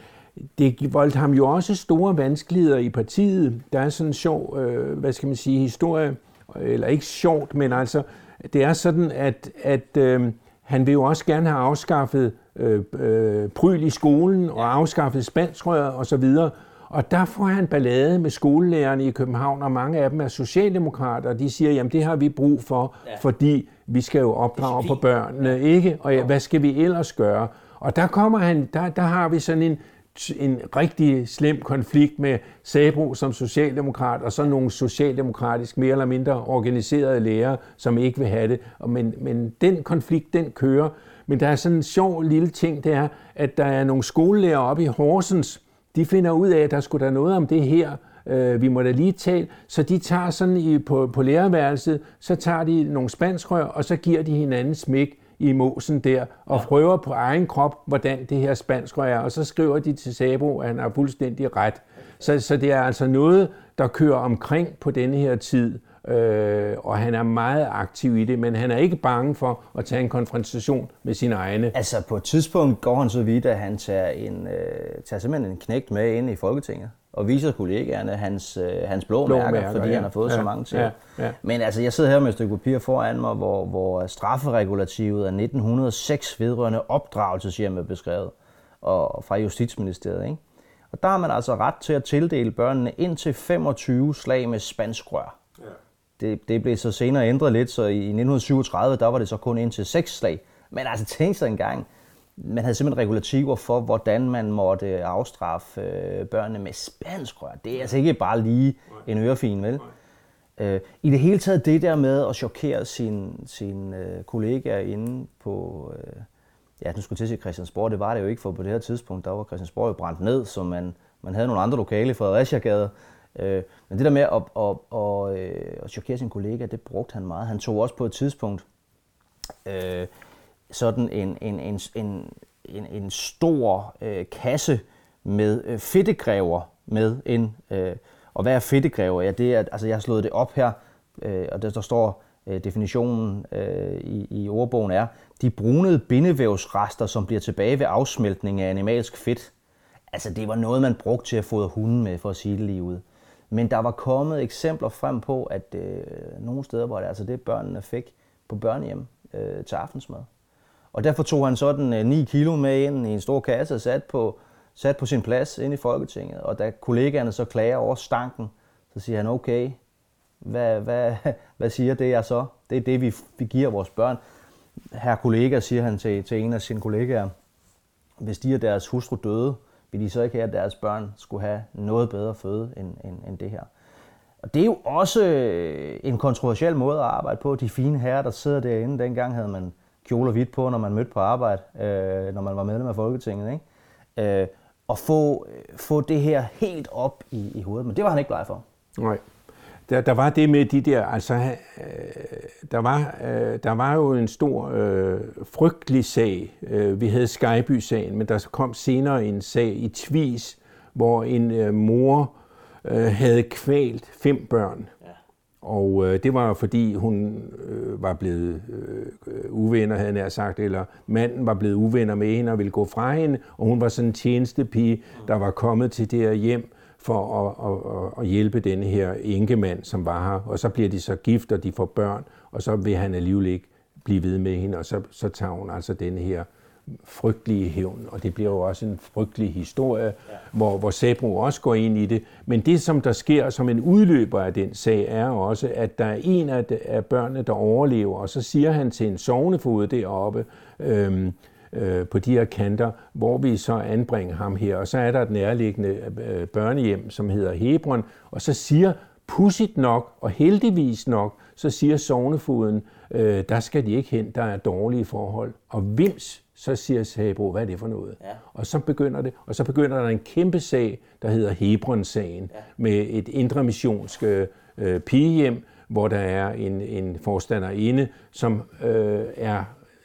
det voldte ham jo også store vanskeligheder i partiet. Der er sådan en sjov, øh, hvad skal man sige, historie, eller ikke sjovt, men altså, det er sådan, at, at øh, han vil jo også gerne have afskaffet øh, øh, pryl i skolen og afskaffet spanskrøret og så videre. Og der får han ballade med skolelærerne i København, og mange af dem er socialdemokrater, og de siger, jamen det har vi brug for, ja. fordi vi skal jo opdrage på børnene, ikke? Og ja, hvad skal vi ellers gøre? Og der kommer han, der, der har vi sådan en, en rigtig slem konflikt med Sabro som socialdemokrat, og så nogle socialdemokratisk mere eller mindre organiserede lærere, som ikke vil have det. Men, men den konflikt, den kører. Men der er sådan en sjov lille ting, det er, at der er nogle skolelærer oppe i Horsens, de finder ud af, at der skulle der noget om det her, øh, vi må da lige tale, så de tager sådan i, på, på lærerværelset, så tager de nogle spanskrør, og så giver de hinanden smæk i mosen der, og ja. prøver på egen krop, hvordan det her spanskrør er, og så skriver de til Sabo, at han har fuldstændig ret. Så, så det er altså noget, der kører omkring på denne her tid, øh, og han er meget aktiv i det, men han er ikke bange for at tage en konfrontation med sine egne. Altså på et tidspunkt går han så vidt, at han tager, en, øh, tager simpelthen en knægt med ind i Folketinget og viser kollegaerne hans, øh, hans blå, blå mærker, mærker, fordi ja. han har fået ja, så mange til. Ja, ja. Men altså, jeg sidder her med et stykke papir foran mig, hvor, hvor strafferegulativet af 1906 vedrørende opdragelseshjem er beskrevet og fra Justitsministeriet. Ikke? Og der har man altså ret til at tildele børnene indtil 25 slag med spansk rør. Det, det blev så senere ændret lidt, så i 1937, der var det så kun indtil seks slag. Men altså tænk sig engang, man havde simpelthen regulativer for, hvordan man måtte afstraffe øh, børnene med spansk rør. Det er altså ikke bare lige en ørefin, vel? Øh, I det hele taget det der med at chokere sine sin, øh, kollegaer inde på, øh, ja, nu skulle til at sige Christiansborg, det var det jo ikke, for på det her tidspunkt, der var Christiansborg jo brændt ned, så man, man havde nogle andre lokale i Fredericia-gade, Øh, men det der med at, at, at, øh, at chokere sin kollega, det brugte han meget. Han tog også på et tidspunkt øh, sådan en, en, en, en, en, en stor øh, kasse med øh, fedtegræver med ind. Øh, og hvad er fedtegræver? Ja, det er, altså jeg har slået det op her, øh, og der, der står øh, definitionen øh, i, i ordbogen er, de brunede bindevævsrester, som bliver tilbage ved afsmeltning af animalsk fedt. Altså det var noget, man brugte til at fodre hunden med, for at sige det lige ud. Men der var kommet eksempler frem på, at øh, nogle steder var det altså det, børnene fik på børnehjem øh, til aftensmad. Og derfor tog han sådan øh, 9 kilo med ind i en stor kasse og sat på, sat på sin plads ind i Folketinget. Og da kollegaerne så klager over stanken, så siger han, okay, hvad, hvad, hvad siger det jeg så? Det er det, vi, vi giver vores børn. Her kollega, siger han til, til en af sine kollegaer, hvis de og deres hustru døde, vil de så ikke have, at deres børn skulle have noget bedre føde end, end, end det her. Og det er jo også øh, en kontroversiel måde at arbejde på. De fine herrer, der sidder derinde, dengang havde man kjoler hvidt på, når man mødte på arbejde, øh, når man var medlem af Folketinget. Ikke? Øh, og få, øh, få det her helt op i, i hovedet. Men det var han ikke bleg for. Nej der, der var det med de der, altså, øh, der, var, øh, der var jo en stor øh, frygtelig sag. Øh, vi havde Skyby-sagen, men der kom senere en sag i Tvis, hvor en øh, mor øh, havde kvalt fem børn. Og øh, det var fordi hun øh, var blevet øh, uvenner, havde jeg sagt, eller manden var blevet uvenner med hende og ville gå fra hende, og hun var sådan en tjenestepige, der var kommet til det her hjem for at, at, at hjælpe denne her enkemand, som var her. Og så bliver de så gift, og de får børn, og så vil han alligevel ikke blive ved med hende, og så, så tager hun altså den her frygtelige hævn, og det bliver jo også en frygtelig historie, ja. hvor, hvor Sabro også går ind i det. Men det, som der sker som en udløber af den sag, er også, at der er en af, af børnene, der overlever, og så siger han til en sovnefod deroppe, øhm, øh, på de her kanter, hvor vi så anbringer ham her. Og så er der et nærliggende øh, børnehjem, som hedder Hebron, og så siger pudsigt nok, og heldigvis nok, så siger sovnefoden, øh, der skal de ikke hen, der er dårlige forhold. Og vims, så siger Sabro, hvad er det for noget? Ja. Og så begynder det, og så begynder der en kæmpe sag, der hedder Hebron-sagen, ja. med et indre missionsk øh, pigehjem, hvor der er en, en forstanderinde, som øh, er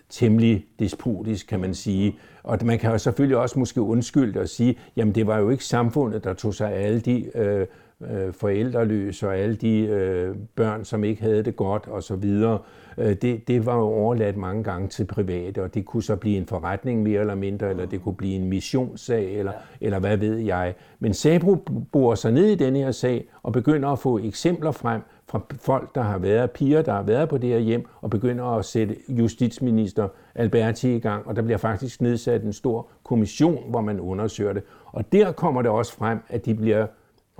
temmelig despotisk, kan man sige. Og man kan jo selvfølgelig også måske undskylde og sige, jamen det var jo ikke samfundet, der tog sig af alle de øh, øh, forældreløse og alle de øh, børn, som ikke havde det godt osv., øh, det, det var jo overladt mange gange til private, og det kunne så blive en forretning mere eller mindre, eller det kunne blive en missionssag, eller, eller hvad ved jeg. Men Sabro bor sig ned i den her sag og begynder at få eksempler frem fra folk, der har været, piger, der har været på det her hjem, og begynder at sætte justitsminister Alberti i gang, og der bliver faktisk nedsat en stor kommission, hvor man undersøger det. Og der kommer det også frem, at de bliver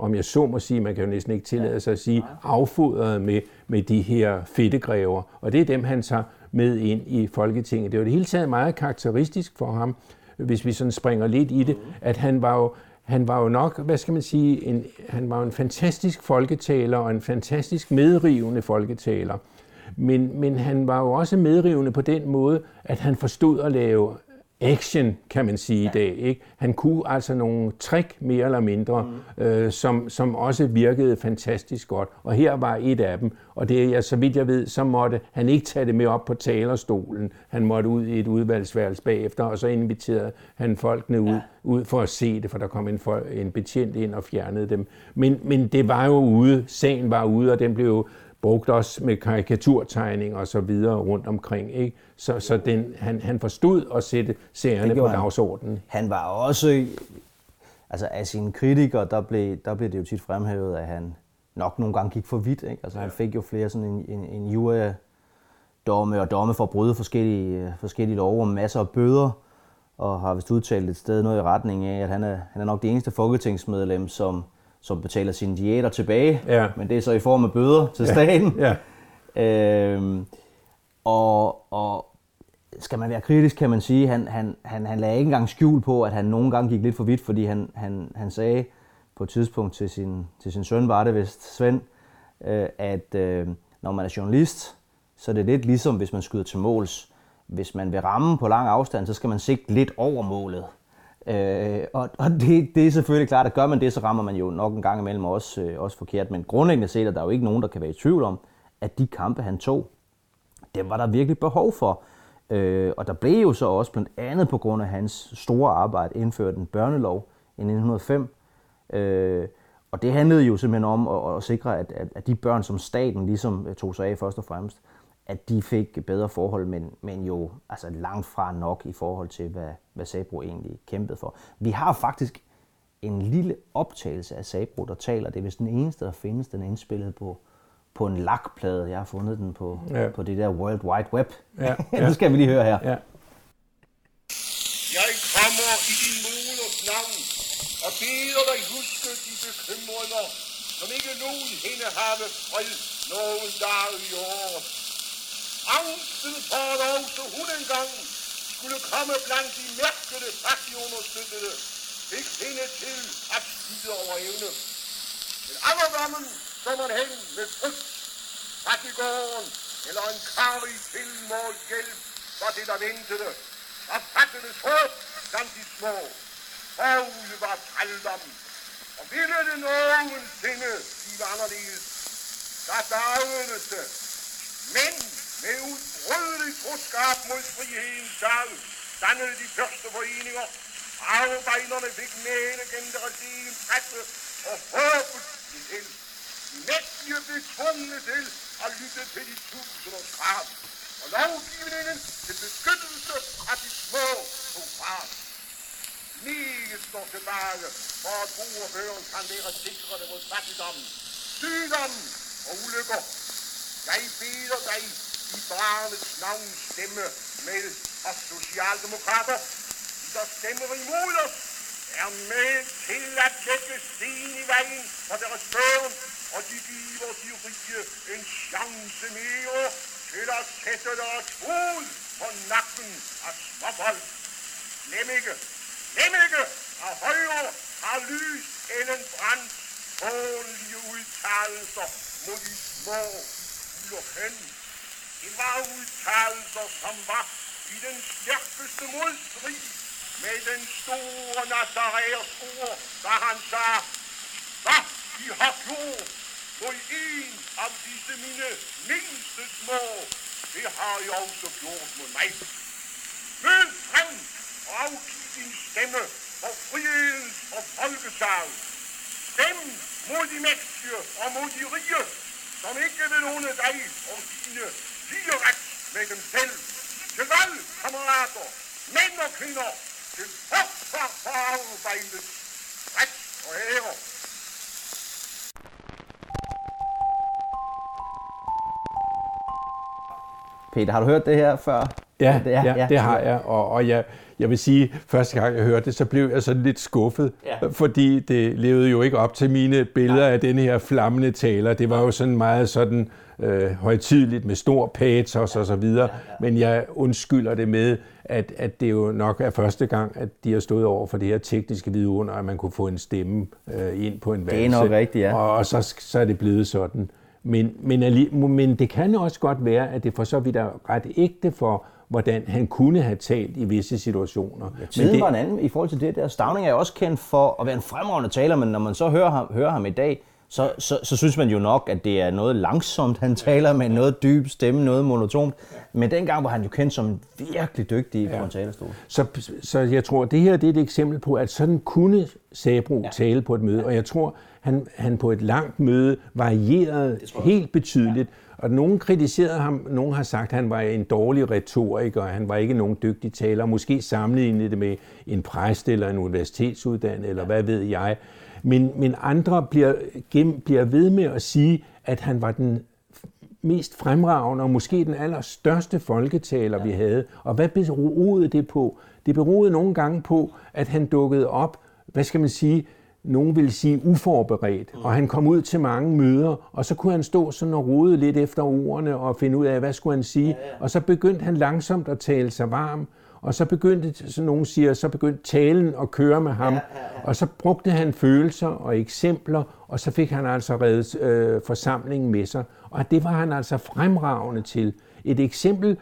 om jeg så må sige, man kan jo næsten ikke tillade sig at sige, affodret med, med de her fedtegræver. Og det er dem, han tager med ind i Folketinget. Det var det hele taget meget karakteristisk for ham, hvis vi sådan springer lidt i det, at han var jo, han var jo nok, hvad skal man sige, en, han var en fantastisk folketaler og en fantastisk medrivende folketaler. Men, men han var jo også medrivende på den måde, at han forstod at lave action, kan man sige ja. i dag. Ikke? Han kunne altså nogle trick mere eller mindre, mm. øh, som, som også virkede fantastisk godt. Og her var et af dem, og det er, så vidt jeg ved, så måtte han ikke tage det med op på talerstolen. Han måtte ud i et udvalgsværelse bagefter, og så inviterede han folkene ud, ja. ud for at se det, for der kom en, en betjent ind og fjernede dem. Men, men det var jo ude, sagen var ude, og den blev brugt også med karikaturtegning og så videre rundt omkring. Ikke? Så, så den, han, han forstod at sætte serierne på dagsordenen. Han. han var også, altså af sine kritikere, der blev, der blev det jo tit fremhævet, at han nok nogle gange gik for vidt. Ikke? Altså ja. han fik jo flere sådan en, en, en jury domme og domme for at bryde forskellige, forskellige love og masser af bøder, og har vist udtalt et sted noget i retning af, at han er, han er nok det eneste folketingsmedlem, som, som betaler sine diæter tilbage, ja. men det er så i form af bøder til staten. Ja. Ja. Øhm, og, og skal man være kritisk, kan man sige, han, han, han, han lagde ikke engang skjul på, at han nogle gange gik lidt for vidt, fordi han, han, han sagde på et tidspunkt til sin, til sin søn, var det vist Svend, øh, at øh, når man er journalist, så er det lidt ligesom, hvis man skyder til måls. Hvis man vil ramme på lang afstand, så skal man sigte lidt over målet. Øh, og og det, det er selvfølgelig klart, at gør man det, så rammer man jo nok en gang imellem også, øh, også forkert. Men grundlæggende set er der jo ikke nogen, der kan være i tvivl om, at de kampe, han tog, dem var der virkelig behov for. Øh, og der blev jo så også blandt andet på grund af hans store arbejde indført en børnelov i 1905. Øh, og det handlede jo simpelthen om at, at sikre, at, at, at de børn, som staten ligesom øh, tog sig af først og fremmest, at de fik bedre forhold, men, men jo altså langt fra nok i forhold til, hvad, hvad Sabro egentlig kæmpede for. Vi har faktisk en lille optagelse af Sabro, der taler. Det er vist den eneste, der findes. Den er indspillet på, på en lakplade. Jeg har fundet den på, ja. på det der World Wide Web. Ja, ja. det skal vi lige høre her. Ja. Jeg kommer i din moders navn og beder dig huske de bekymringer, som ikke nogen hende have fred nogen dag i år. Angsten for at også hun engang skulle komme blandt de mærkede understøttede, fik hende til at skide over evne. Men alderdommen så man hen med frygt, fattigården eller en karrig tilmål hjælp var det, der ventede. Og fattedes håb blandt de små. Forud var trældom. Og ville det nogensinde blive anderledes, der dagede det. Men med ubrydelig troskab mod friheden sag dannede de første foreninger. Arbejderne fik mæle gennem deres egen presse og håbet til mægtige blev tvungne til at lytte til de tusinders krav, og lovgivningen til beskyttelse af de små på fart. Meget står tilbage, for at brugerføren kan være sikrede mod fattigdom, sygdom og ulykker. Jeg beder dig i navn stemme med os socialdemokrater, der stemmer imod os, er med til at lægge sten i vejen for deres børn og de giver de rige en chance mere til at sætte deres fod på nakken af småbold. Glem ikke, glem ikke, at højre har lys end en brand hånlige udtalelser mod de små ulokken. Det var udtalelser, som var i den stærkeste modstrid med den store Nazareers ord, da han sagde, hvad I har gjort for en af disse mine mindste små, det har jeg også gjort mod mig. Mød frem og afgiv din stemme for frihedens og folkesag. Stem mod de mægtige og mod de rige, som ikke vil låne dig og dine ret med dem selv. Til valg, kammerater, mænd og kvinder, til forsvar for arbejdet, ret og ære. Peter, har du hørt det her før? Ja, det, er, ja, ja, det har jeg, og, og jeg, jeg vil sige, første gang jeg hørte det, så blev jeg sådan lidt skuffet, ja. fordi det levede jo ikke op til mine billeder ja. af den her flammende taler. Det var jo sådan meget sådan øh, højtidligt med stor patos og så videre, men jeg undskylder det med, at, at det jo nok er første gang, at de har stået over for det her tekniske vidunder, at man kunne få en stemme øh, ind på en valse. Det er nok rigtigt, ja. Og, og så, så er det blevet sådan. Men, men, men det kan også godt være, at det for så vidt er ret ægte for, hvordan han kunne have talt i visse situationer. Ja, tiden det, var en anden i forhold til det der. Stavning er også kendt for at være en fremragende taler, men når man så hører ham, hører ham i dag, så, så, så synes man jo nok, at det er noget langsomt, han taler med noget dyb stemme, noget monotont. Men dengang var han jo kendt som virkelig dygtig ja. på en talerstol. Så, så jeg tror, det her det er et eksempel på, at sådan kunne Sabro ja. tale på et møde, og jeg tror, han, han på et langt møde varierede helt betydeligt. Ja. Og nogen kritiserede ham, nogen har sagt, at han var en dårlig retoriker, han var ikke nogen dygtig taler, måske sammenlignede det med en præst eller en universitetsuddannet, eller hvad ved jeg. Men, men andre bliver, gem, bliver ved med at sige, at han var den mest fremragende og måske den allerstørste folketaler, ja. vi havde. Og hvad beroede det på? Det beroede nogle gange på, at han dukkede op, hvad skal man sige, nogen vil sige uforberedt, og han kom ud til mange møder, og så kunne han stå sådan og rode lidt efter ordene og finde ud af, hvad skulle han sige, og så begyndte han langsomt at tale sig varm, og så begyndte, som nogen siger, så begyndte talen at køre med ham, og så brugte han følelser og eksempler, og så fik han altså reddet øh, forsamlingen med sig, og det var han altså fremragende til. Et eksempel,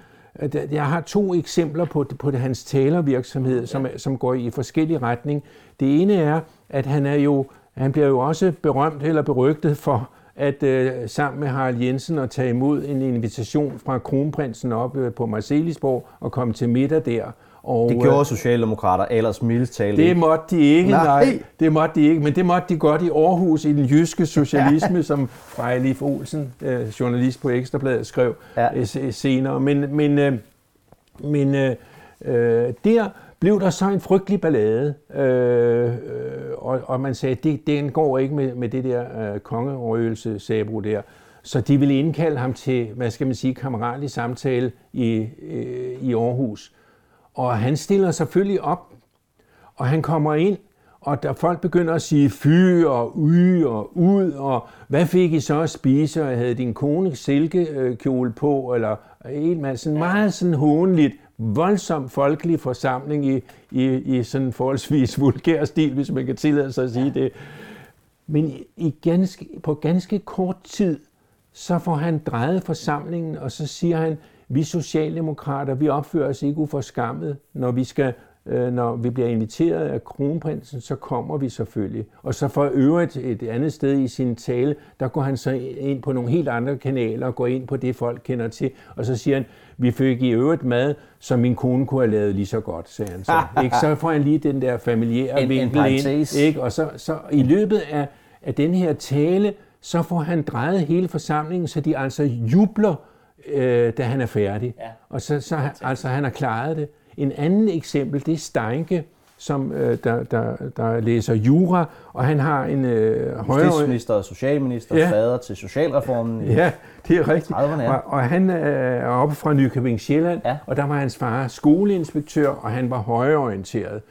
jeg har to eksempler på, på det, hans talervirksomhed, som, som går i forskellige retning. Det ene er, at han er jo, han bliver jo også berømt eller berygtet for at øh, sammen med Harald Jensen at tage imod en invitation fra kronprinsen op øh, på Marcelisborg og komme til middag der. Og, det gjorde øh, Socialdemokrater ellers mildt tale Det måtte de ikke, nej. nej. Det måtte de ikke, men det måtte de godt i Aarhus i den jyske socialisme, som Frejlif Olsen, øh, journalist på Ekstrabladet, skrev ja. øh, senere. Men, men, øh, men øh, øh, der blev der så en frygtelig ballade, øh, øh og, og man sagde, at det, den går ikke med, med det der øh, kongerøgelse, Sabro der. Så de ville indkalde ham til, hvad skal man sige, kammeratlig samtale i, øh, i Aarhus. Og han stiller selvfølgelig op, og han kommer ind, og der folk begynder at sige fy og y og ud, og hvad fik I så at spise, og havde din kone silkekjole på, eller en masse, meget sådan hånligt, voldsom folkelig forsamling i, i, i sådan forholdsvis vulgær stil, hvis man kan tillade sig at sige det. Men i ganske, på ganske kort tid, så får han drejet forsamlingen, og så siger han, vi socialdemokrater, vi opfører os ikke uforskammet, når vi skal øh, når vi bliver inviteret af kronprinsen, så kommer vi selvfølgelig. Og så for øvrigt et andet sted i sin tale, der går han så ind på nogle helt andre kanaler og går ind på det, folk kender til. Og så siger han, vi fik i øvrigt mad, som min kone kunne have lavet lige så godt, sagde han så. ikke? Så får han lige den der familiære en, vinkel en ind. Ikke? Og så, så i løbet af, af den her tale, så får han drejet hele forsamlingen, så de altså jubler, øh, da han er færdig. Ja. Og så, så altså, han har klaret det. En anden eksempel, det er Steinke, som øh, der, der, der læser jura, og han har en øh, højere... Justitsminister og socialminister, ja. fader til socialreformen i Ja, det er rigtigt. Og, og han øh, er oppe fra Nykøbing Sjælland, ja. og der var hans far skoleinspektør, og han var højreorienteret.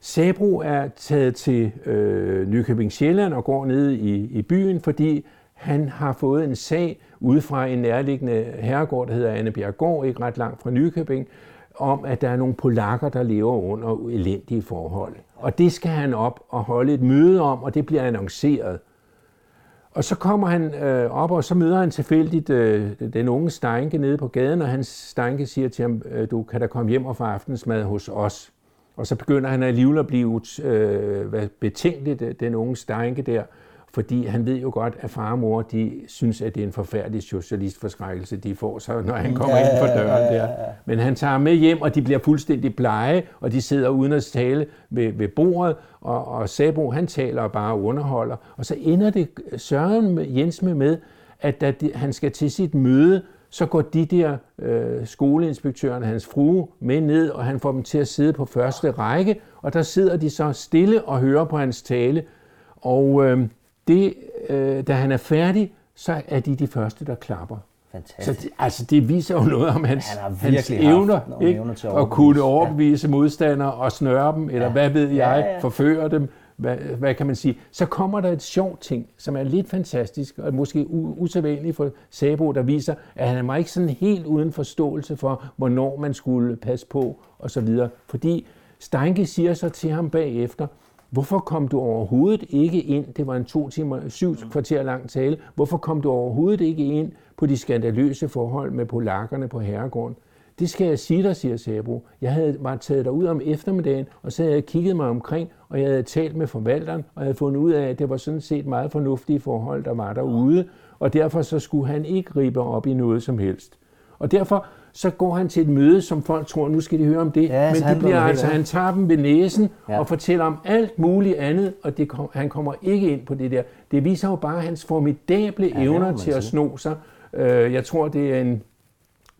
Sabro er taget til øh, Nykøbing Sjælland og går ned i, i byen, fordi han har fået en sag ude fra en nærliggende herregård, der hedder Annebjerggård, ikke ret langt fra Nykøbing, om, at der er nogle polakker, der lever under elendige forhold. Og det skal han op og holde et møde om, og det bliver annonceret. Og så kommer han øh, op, og så møder han tilfældigt øh, den unge Steinke nede på gaden, og hans Steinke siger til ham, øh, du kan da komme hjem og få aftensmad hos os. Og så begynder han alligevel at blive øh, betænkeligt, øh, den unge Steinke der, fordi han ved jo godt, at far og mor, de synes, at det er en forfærdelig socialistforskrækkelse, de får så, når han kommer ja, ind for døren der. Men han tager med hjem, og de bliver fuldstændig blege, og de sidder uden at tale ved, ved bordet, og, og Sabo, han taler og bare underholder. Og så ender det Søren Jens med, med at da de, han skal til sit møde, så går de der øh, skoleinspektøren, hans frue, med ned, og han får dem til at sidde på første række, og der sidder de så stille og hører på hans tale. Og øh, det, øh, da han er færdig, så er de de første, der klapper. Fantastisk. Så det, altså, det viser jo noget om hans, Han hans evner, ikke? evner til at at kunne overbevise ja. modstandere og snøre dem, eller ja. hvad ved jeg, Ja, ja, forføre dem, hvad, hvad kan man sige. Så kommer der et sjovt ting, som er lidt fantastisk, og måske usædvanligt for Sabo, der viser, at han var ikke sådan helt uden forståelse for, hvornår man skulle passe på, og så videre. Fordi Steinke siger så til ham bagefter, Hvorfor kom du overhovedet ikke ind? Det var en to timer, syv kvarter lang tale. Hvorfor kom du overhovedet ikke ind på de skandaløse forhold med polakkerne på herregården? Det skal jeg sige dig, siger Sabro. Jeg havde var taget derud om eftermiddagen, og så havde jeg kigget mig omkring, og jeg havde talt med forvalteren, og jeg havde fundet ud af, at det var sådan set meget fornuftige forhold, der var derude, og derfor så skulle han ikke ribe op i noget som helst. Og derfor så går han til et møde, som folk tror, nu skal de høre om det. Ja, Men det bliver altså, han tager dem ved næsen Ja. og fortæller om alt muligt andet, og det kom, han kommer ikke ind på det der. Det viser jo bare hans formidable ja, evner til at sno sig. Øh, Jeg tror, det er en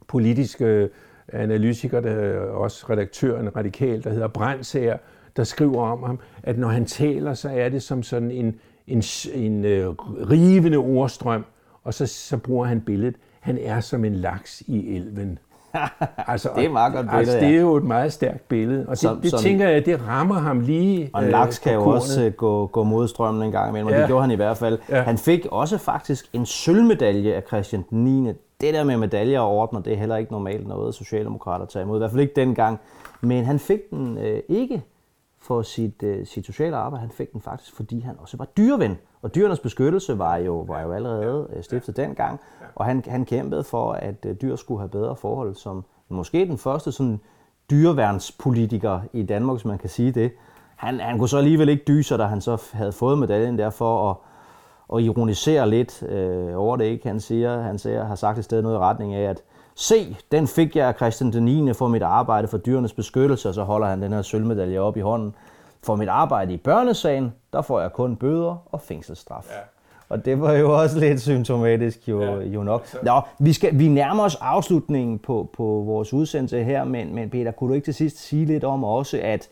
politisk øh, analytiker, der er også redaktør, en radikal, der hedder Brandsager, der skriver om ham, at når han taler, så er det som sådan en, en, en øh, rivende ordstrøm, og så, så bruger han billedet. Han er som en laks i elven. Altså, Det er et meget godt billede, altså, det er jo et meget stærkt billede, og det, Som- det som- tænker jeg, det rammer ham lige Og en øh, laks på kan jo kornet. også øh, gå, gå mod strømmen en gang imellem, og ja. Det gjorde han i hvert fald. Ja. Han fik også faktisk en sølvmedalje af Christian den 9. Det der med medaljer og ordner, det er heller ikke normalt noget, Socialdemokrater tager imod. I hvert fald ikke dengang. Men han fik den øh, ikke for sit, øh, sit sociale arbejde. Han fik den faktisk, fordi han også var dyreven. Og dyrenes beskyttelse var jo, var jo allerede øh, stiftet dengang. Og han, han kæmpede for, at øh, dyr skulle have bedre forhold, som måske den første sådan dyreværnspolitiker i Danmark, hvis man kan sige det. Han, han kunne så alligevel ikke dyse, da han så havde fået medaljen der for at, at ironisere lidt øh, over det. Ikke? Han siger, han siger, har sagt et sted noget i retning af, at se, den fik jeg af Christian den 9. for mit arbejde for dyrenes beskyttelse, og så holder han den her sølvmedalje op i hånden. For mit arbejde i børnesagen, der får jeg kun bøder og fængselsstraf. Ja. Og det var jo også lidt symptomatisk jo, ja. jo nok. Nå, vi, skal, vi nærmer os afslutningen på, på vores udsendelse her, men, men Peter, kunne du ikke til sidst sige lidt om også, at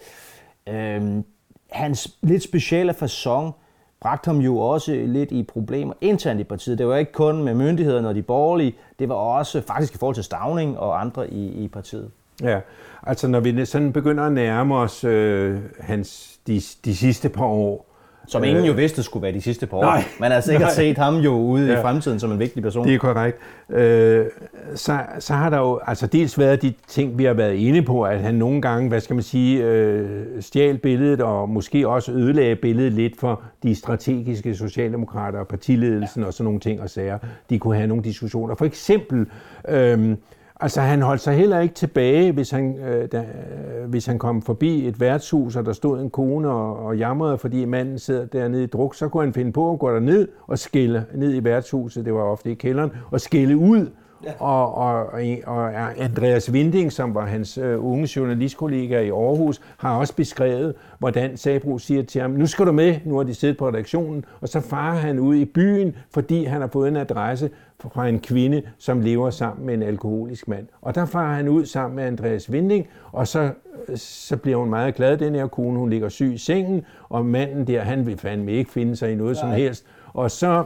øhm, hans lidt specielle façon bragte ham jo også lidt i problemer internt i partiet. Det var ikke kun med myndighederne og de borgerlige, det var også faktisk i forhold til Stavning og andre i, i partiet. Ja, altså når vi sådan begynder at nærme os øh, hans, de, de sidste par år, som ingen jo vidste skulle være de sidste par år. nej, Man har sikkert nej. set ham jo ude ja. i fremtiden som en vigtig person. Det er korrekt. Øh, så, så har der jo altså dels været de ting, vi har været inde på, at han nogle gange, hvad skal man sige, øh, stjal billedet og måske også ødelagde billedet lidt for de strategiske socialdemokrater og partiledelsen ja. og sådan nogle ting og sager. De kunne have nogle diskussioner. For eksempel, øh, altså han holdt sig heller ikke tilbage, hvis han, øh, da, øh, hvis han kom forbi et værtshus, og der stod en kone og, og jamrede, fordi manden sidder dernede i druk, så kunne han finde på at gå derned og skille ned i værtshuset, det var ofte i kælderen, og skille ud. Ja. Og, og, og Andreas Vinding, som var hans øh, unge journalistkollega i Aarhus, har også beskrevet, hvordan Sabro siger til ham, nu skal du med, nu har de siddet på redaktionen, og så farer han ud i byen, fordi han har fået en adresse fra en kvinde, som lever sammen med en alkoholisk mand. Og der farer han ud sammen med Andreas Vinding, og så, så bliver hun meget glad, den her kone, hun ligger syg i sengen, og manden der, han vil fandme ikke finde sig i noget Nej. som helst. Og så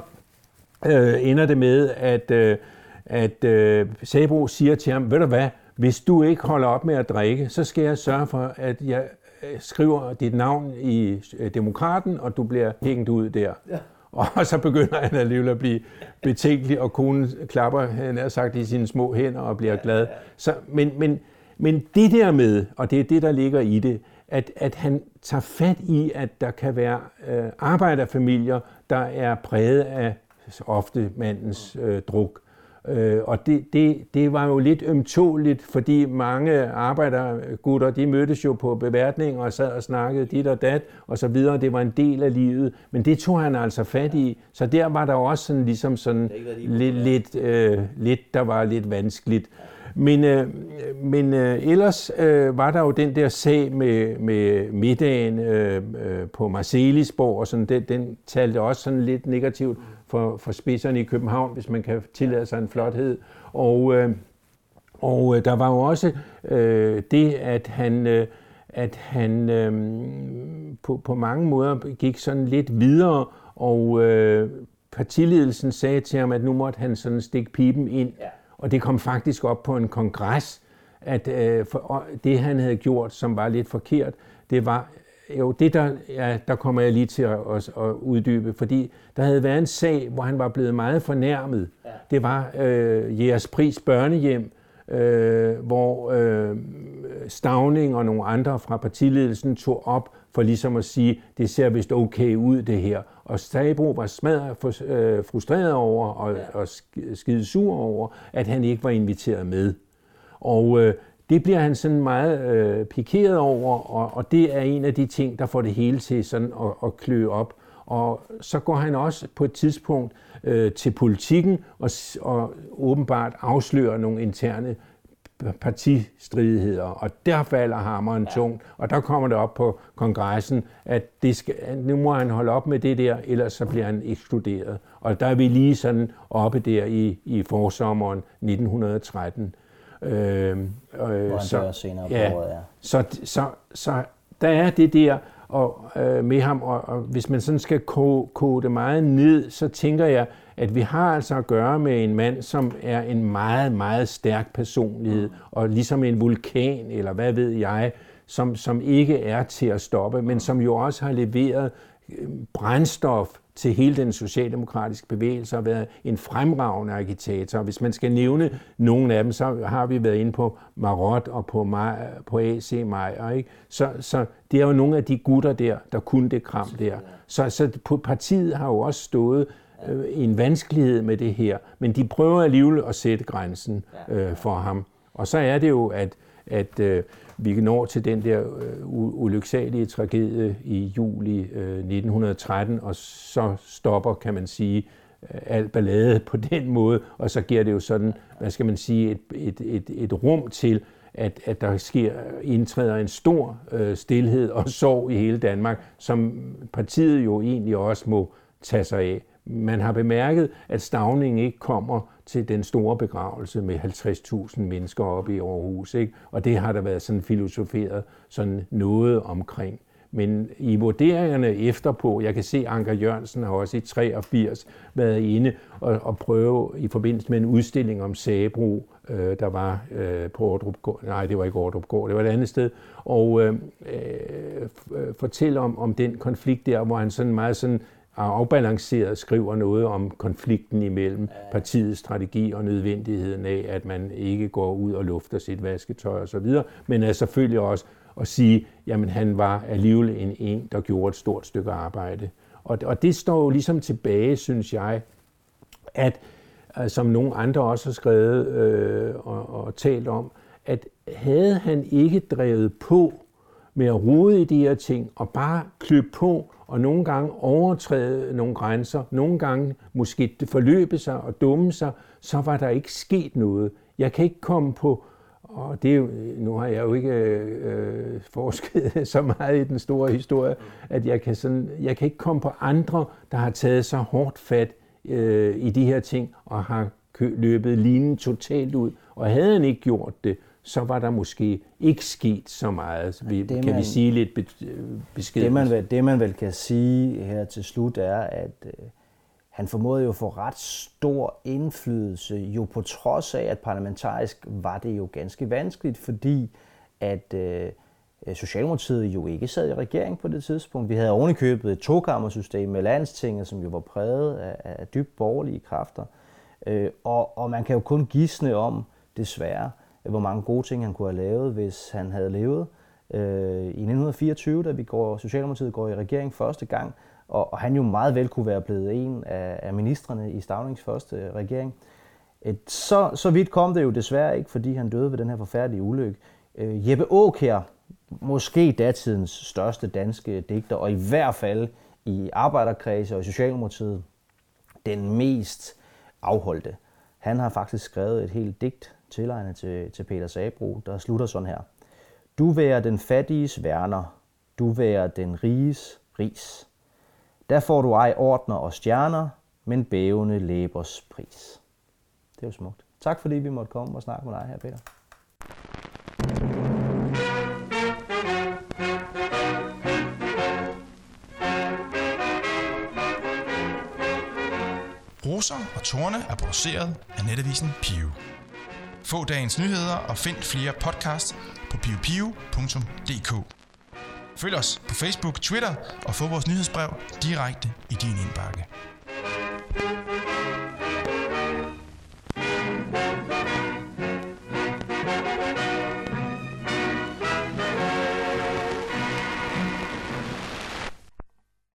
øh, ender det med, at, øh, at øh, Sabro siger til ham, ved du hvad, hvis du ikke holder op med at drikke, så skal jeg sørge for, at jeg øh, skriver dit navn i øh, Demokraten, og du bliver hængt ud der. Ja. Og så begynder han alligevel at blive betænkelig, og konen klapper, han har sagt, i sine små hænder og bliver glad. Så, men, men, men det der med, og det er det, der ligger i det, at, at han tager fat i, at der kan være øh, arbejderfamilier, der er præget af ofte mandens øh, druk. Øh, og det, det, det var jo lidt ømtåligt, fordi mange arbejdergutter, de mødtes jo på beværtning og sad og snakkede dit og dat og så videre. Det var en del af livet, men det tog han altså fat i. Så der var der også sådan, ligesom sådan lidt, lidt, øh, lidt, der var lidt vanskeligt. Men, øh, men øh, ellers øh, var der jo den der sag med, med middagen øh, øh, på Marcelisborg, og sådan, den, den talte også sådan lidt negativt for, for spidserne i København, hvis man kan tillade sig en flothed. Og, øh, og øh, der var jo også øh, det, at han, øh, at han øh, på, på mange måder gik sådan lidt videre, og øh, partiledelsen sagde til ham, at nu måtte han sådan stikke pipen ind. Ja. Og det kom faktisk op på en kongres, at øh, for, det han havde gjort, som var lidt forkert, det var, jo, det der, ja, der kommer jeg lige til at, at, at uddybe, fordi der havde været en sag, hvor han var blevet meget fornærmet. Ja. Det var øh, Jeres Pris børnehjem, øh, hvor øh, Stavning og nogle andre fra partiledelsen tog op for ligesom at sige, det ser vist okay ud det her. Og Stabro var smadret øh, frustreret over og, ja. og skide sur over, at han ikke var inviteret med. Og øh, det bliver han sådan meget øh, pikeret over, og, og det er en af de ting, der får det hele til sådan at, at klø op. Og så går han også på et tidspunkt øh, til politikken og, og åbenbart afslører nogle interne partistridigheder, og der falder hammeren ja. tungt, og der kommer det op på kongressen, at det skal, nu må han holde op med det der, ellers så bliver han ekskluderet. Og der er vi lige sådan oppe der i, i forsommeren 1913. Øh, øh, Hvor han så, senere ja, på året, ja. Så, så, så der er det der og, øh, med ham, og, og hvis man sådan skal kode, kode meget ned, så tænker jeg, at vi har altså at gøre med en mand, som er en meget, meget stærk personlighed, og ligesom en vulkan, eller hvad ved jeg, som, som ikke er til at stoppe, men som jo også har leveret øh, brændstof til hele den socialdemokratiske bevægelse og været en fremragende agitator. Hvis man skal nævne nogle af dem, så har vi været inde på Marot og på, Maj, på AC Meyer. Ikke? Så, så det er jo nogle af de gutter der, der kunne det kram der. Så, så partiet har jo også stået øh, en vanskelighed med det her, men de prøver alligevel at sætte grænsen øh, for ham. Og så er det jo, at, at øh, vi når til den der øh, ulyksalige tragedie i juli øh, 1913, og så stopper, kan man sige, øh, al ballade på den måde, og så giver det jo sådan, hvad skal man sige, et, et, et, et rum til, at, at der sker, indtræder en stor øh, stillhed og sorg i hele Danmark, som partiet jo egentlig også må tage sig af man har bemærket, at stavningen ikke kommer til den store begravelse med 50.000 mennesker oppe i Aarhus. Ikke? Og det har der været sådan filosoferet sådan noget omkring. Men i vurderingerne efterpå, jeg kan se, at Anker Jørgensen har også i 83 været inde og, og prøve i forbindelse med en udstilling om Sabro, øh, der var øh, på Ordrup Gård, nej, det var ikke Ordrup Gård, det var et andet sted, og øh, øh, øh fortælle om, om den konflikt der, hvor han sådan meget sådan afbalanceret skriver noget om konflikten imellem partiets strategi og nødvendigheden af, at man ikke går ud og lufter sit vasketøj osv., men er selvfølgelig også at sige, jamen han var alligevel en en, der gjorde et stort stykke arbejde. Og, og det står jo ligesom tilbage, synes jeg, at øh, som nogle andre også har skrevet øh, og, og talt om, at havde han ikke drevet på med at rode i de her ting og bare klø på og nogle gange overtræde nogle grænser, nogle gange måske forløbe sig og dumme sig, så var der ikke sket noget. Jeg kan ikke komme på, og det er jo, nu har jeg jo ikke øh, forsket så meget i den store historie, at jeg kan, sådan, jeg kan ikke komme på andre, der har taget så hårdt fat øh, i de her ting og har løbet linen totalt ud. Og havde han ikke gjort det, så var der måske ikke sket så meget. Vi, det, kan man, vi sige lidt beskedet? Det man, vel, det man vel kan sige her til slut er, at øh, han formåede jo at få ret stor indflydelse, jo på trods af, at parlamentarisk var det jo ganske vanskeligt, fordi at øh, Socialdemokratiet jo ikke sad i regering på det tidspunkt. Vi havde ovenikøbet et tokammersystem med landstinget, som jo var præget af, af dybt borgerlige kræfter. Øh, og, og man kan jo kun gisne om, desværre, hvor mange gode ting han kunne have lavet, hvis han havde levet. Øh, I 1924, da vi går, Socialdemokratiet går i regering første gang, og, og han jo meget vel kunne være blevet en af, af ministerne i Stavnings første regering. Et, så, så vidt kom det jo desværre ikke, fordi han døde ved den her forfærdelige ulykke. Øh, Jeppe Aukjær, måske datidens største danske digter, og i hvert fald i arbejderkredse og i Socialdemokratiet, den mest afholdte. Han har faktisk skrevet et helt digt tilegnet til, til Peter Sabro, der slutter sådan her. Du værer den fattiges værner, du værer den riges ris. Der får du ej ordner og stjerner, men bævende læbers pris. Det er jo smukt. Tak fordi vi måtte komme og snakke med dig her, Peter. Roser og Torne er produceret af netavisen Pio. Få dagens nyheder og find flere podcasts på piopio.dk. Følg os på Facebook, Twitter og få vores nyhedsbrev direkte i din indbakke.